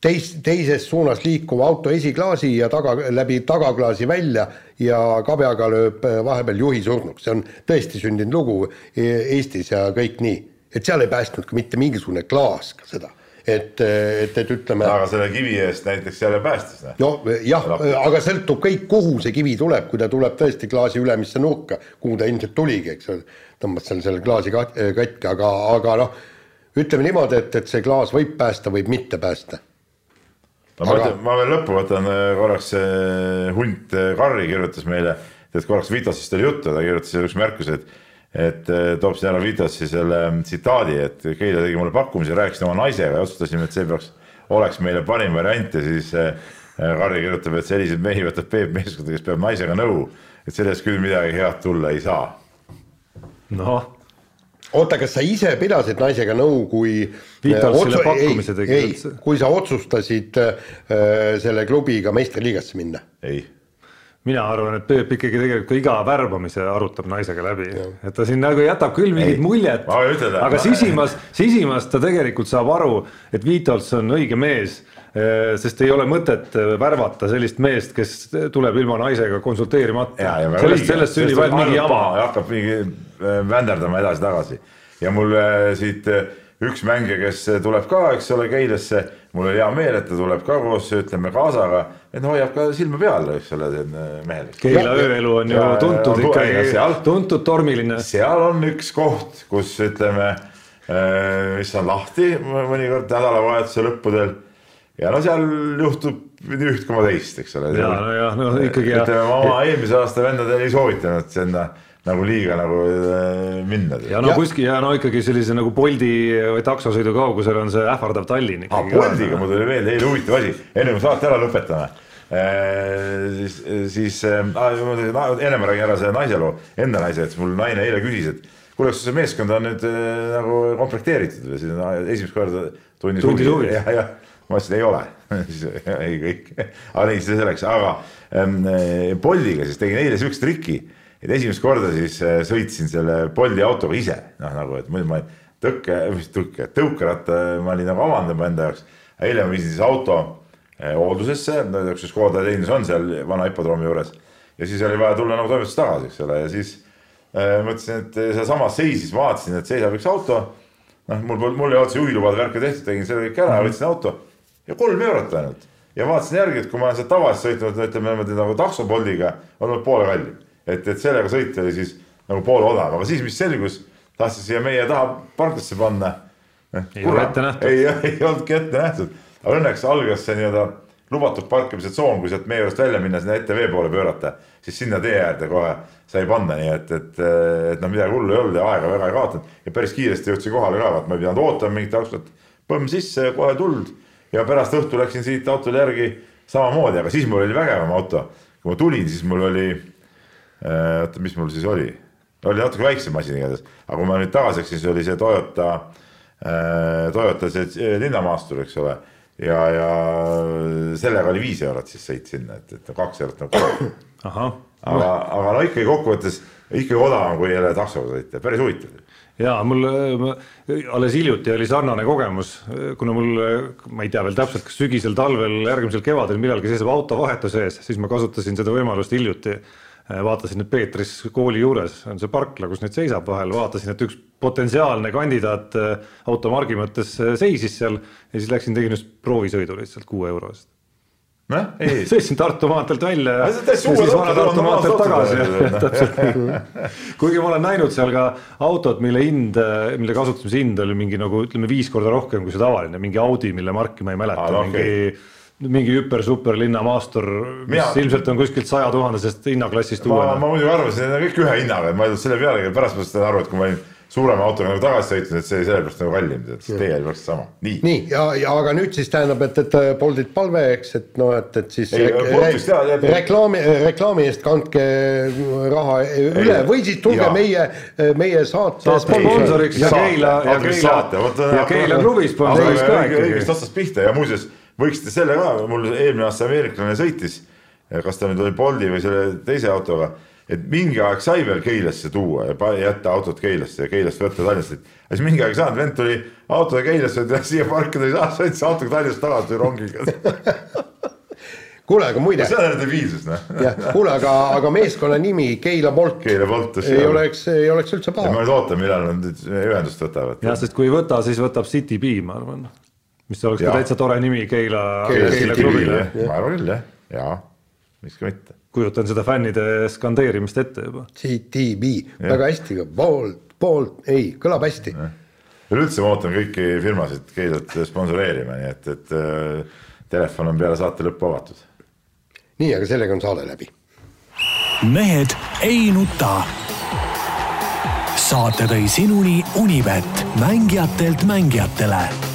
teis-, teises suunas liikuva auto esiklaasi ja taga, läbi tagaklaasi välja ja kabjaga lööb äh, vahepeal juhi surnuks, see on tõesti sündinud lugu e-, Eestis ja kõik nii. et seal ei päästnud ka mitte mingisugune klaas ka seda, et, et, et ütleme. aga selle kivi eest näiteks jälle päästis. noh jah, aga sõltub kõik, kuhu see kivi tuleb, kui ta tuleb tõesti klaasi ülemisse nurka, kuhu ta ilmselt tuligi, eks ole, tõmbad seal selle klaasi katki, aga, aga noh, ütleme niimoodi, et, et see klaas võib päästa, võib mitte päästa ma ütlen, ma veel lõppu võtan äh, korraks, hunt äh, Karri kirjutas meile, et korraks Vitosist oli juttu, ta kirjutas selle üks märkuse, et et äh, toob siin ära Vitosi selle tsitaadi, et Keila tegi mulle pakkumise, rääkisin oma naisega ja otsustasime, et see peaks, oleks meile parim variant ja siis Karri kirjutab, et selliseid mehi võtab Peep meeskonda, kes peab naisega nõu, et sellest küll midagi head tulla ei saa. noh oota, kas sa ise pidasid naisega nõu, kui otsu, ei, ei, kui sa otsustasid äh, selle klubiga meistriliigasse minna? ei. mina arvan, et Peep ikkagi tegelikult iga värbamise arutab naisega läbi, et ta siin nagu jätab küll mingit muljet, aga sisimas, sisimas ta tegelikult saab aru, et Vitols on õige mees äh, sest ei ole mõtet äh, värvata sellist meest, kes tuleb ilma naisega konsulteerimata. sellest, sellest sünnib ainult mingi jama. hakkab mingi Äh, vänderdama edasi-tagasi ja mul äh, siit äh, üks mängija, kes tuleb ka, eks ole, Keilasse, mul oli hea meel, et ta tuleb ka koos, ütleme, kaasaga, et hoiab ka silma peal, eks ole, mehel. Keila ööelu on ju tuntud ikkagi, tuntud tormiline. seal on üks koht, kus ütleme, mis on lahti mõnikord nädalavahetuse lõppudel ja no seal juhtub üht koma teist, eks ole. ja no jah, no ikkagi. ütleme, ma oma eelmise aasta vendadele ei soovitanud sinna nagu liiga nagu äh, minna. ja no ja. kuskil ja no ikkagi sellise nagu Bolti või taksosõidu kaugusel on see ähvardav Tallinn ikkagi. Boltiga mul tuli meelde eile huvitav asi, enne kui saate ära lõpetame Eee, siis, siis äh, enne ma räägin ära selle naise loo, enda naise, et mul naine eile küsis, et kuule, kas see meeskond on nüüd äh, nagu komplekteeritud või siis esimest korda tundis huvi. jah, jah, ma ütlesin, ei ole siis ei kõik, aga nii, see selleks, aga ähm, Boltiga siis tegin eile siukse triki et esimest korda siis äh, sõitsin selle Bolti autoga ise, noh nagu, et muidu ma tõkke, mis tõkke, tõukeratta ma olin nagu avandama enda jaoks. eile ma viisin siis auto äh, hooldusesse, üks Škoda teenindus on seal vana hipodroomi juures. Ja siis oli vaja tulla nagu toimetusest tagasi, eks ole, ja siis äh, mõtlesin, et sealsamas seisis, vaatasin, et seisab üks auto. noh, mul, mul ei olnud see juhilubade värke tehtud, tegin selle kõik ära, võtsin auto. Ja kolm eurot ainult. Ja vaatasin järgi, et kui ma olen sealt tavaliselt sõitnud, ütleme niimoodi nagu taksoboldiga, on olnud poole kallim et, et sellega sõita oli siis nagu poole odav, aga siis, mis selgus, tahtsin siia meie taha parklasse panna. ei ole ette nähtud. ei, ei olnudki ette nähtud, aga õnneks algas see nii-öelda lubatud parkimise tsoon, kui sealt meie juurest välja minna, sinna ETV poole pöörata, siis sinna tee äärde kohe sai panna, nii et, et, et noh, midagi hullu ei olnud ja aega väga ei kaotanud ja päris kiiresti jõudsin kohale ka, vaat ma ei pidanud ootama mingit autot, põmm sisse ja kohe tuld ja pärast õhtu läksin siit autole järgi samamoodi, aga siis mul oli vägevam auto. kui ma tulin, siis mul oli, oota, mis mul siis oli, oli natuke väiksem masin igatahes, aga kui ma nüüd tagasi läksin, siis oli see Toyota, Toyota see linnamaastur, eks ole. Ja, ja sellega oli viis eurot siis sõit sinna, et, et kaks eurot nagu. aga, aga no ikkagi kokkuvõttes ikkagi odavam kui jälle taksoga sõita, päris huvitav. ja mul alles hiljuti oli sarnane kogemus, kuna mul, ma ei tea veel täpselt, kas sügisel, talvel, järgmisel kevadel millalgi seisab auto vahetuse ees, siis ma kasutasin seda võimalust hiljuti vaatasin, et Peetris kooli juures on see parkla, kus nüüd seisab vahel, vaatasin, et üks potentsiaalne kandidaat automargi mõttes seisis seal ja siis läksin, tegin just proovisõidu lihtsalt kuue euro eest. Noh, ei. sõitsin Tartu maanteelt välja ja siis vana Tartu maanteelt tagasi, täpselt. Nii. kuigi ma olen näinud seal ka autot, mille hind, mille kasutamise hind oli mingi nagu ütleme viis korda rohkem kui see tavaline, mingi Audi, mille marki ma ei mäleta ah,, mingi okay mingi hüper-super linnamaastur, mis Mina... ilmselt on kuskilt saja tuhandesest hinnaklassist uuena. ma muidugi arvasin, et need on kõik ühe hinnaga, et ma ei tulnud selle pealegi, pärast ma sain aru, et kui ma olin suurema autoga nagu tagasi sõitnud, et see sellepärast nagu kallim, et teie oli täpselt sama, nii. nii ja, ja aga nüüd siis tähendab, et, et Boltilt palve, eks, et noh, et, et siis ei, Boltist, jah, jah, reklaami, reklaami eest kandke raha üle ei, või siis tulge ja. meie, meie saate sponsoriks ja Keila ja Keila ja Keila klubi sponsoriks ka ikkagi. õigest otsast pihta ja muuseas võiksite selle ka, mul eelmine aasta ameeriklane sõitis, kas ta nüüd oli Bolti või selle teise autoga et mingi aeg sai veel Keilasse tuua ja jätta autot Keilasse ja Keilast võtta Tallinnasse. aga siis mingi aeg ei saanud, vend tuli autoga Keilasse, siia parkida ei saa, sõitis autoga Tallinnast tagasi rongiga kuule, aga muide. see on debiilsus noh. jah, kuule, aga, aga meeskonna nimi Keila Bolt. Keila Bolt. ei oleks, ei oleks üldse paha. ma nüüd ootan, millal nad ühendust võtavad. jah, sest kui ei võta, siis võtab City B, ma arvan. Mis oleks ja. ka täitsa tore nimi Keila, Keila, Keila klubile. ma arvan küll jah, jaa, miks ka mitte kujutan seda fännide skandeerimist ette juba. CTB, väga hästi, poolt, poolt, ei, kõlab hästi. üleüldse ma ootan kõiki firmasid Keilat sponsoreerima, nii et, et äh, telefon on peale saate lõppu avatud. nii, aga sellega on saade läbi. mehed ei nuta. saate tõi sinuni Unibet, mängijatelt mängijatele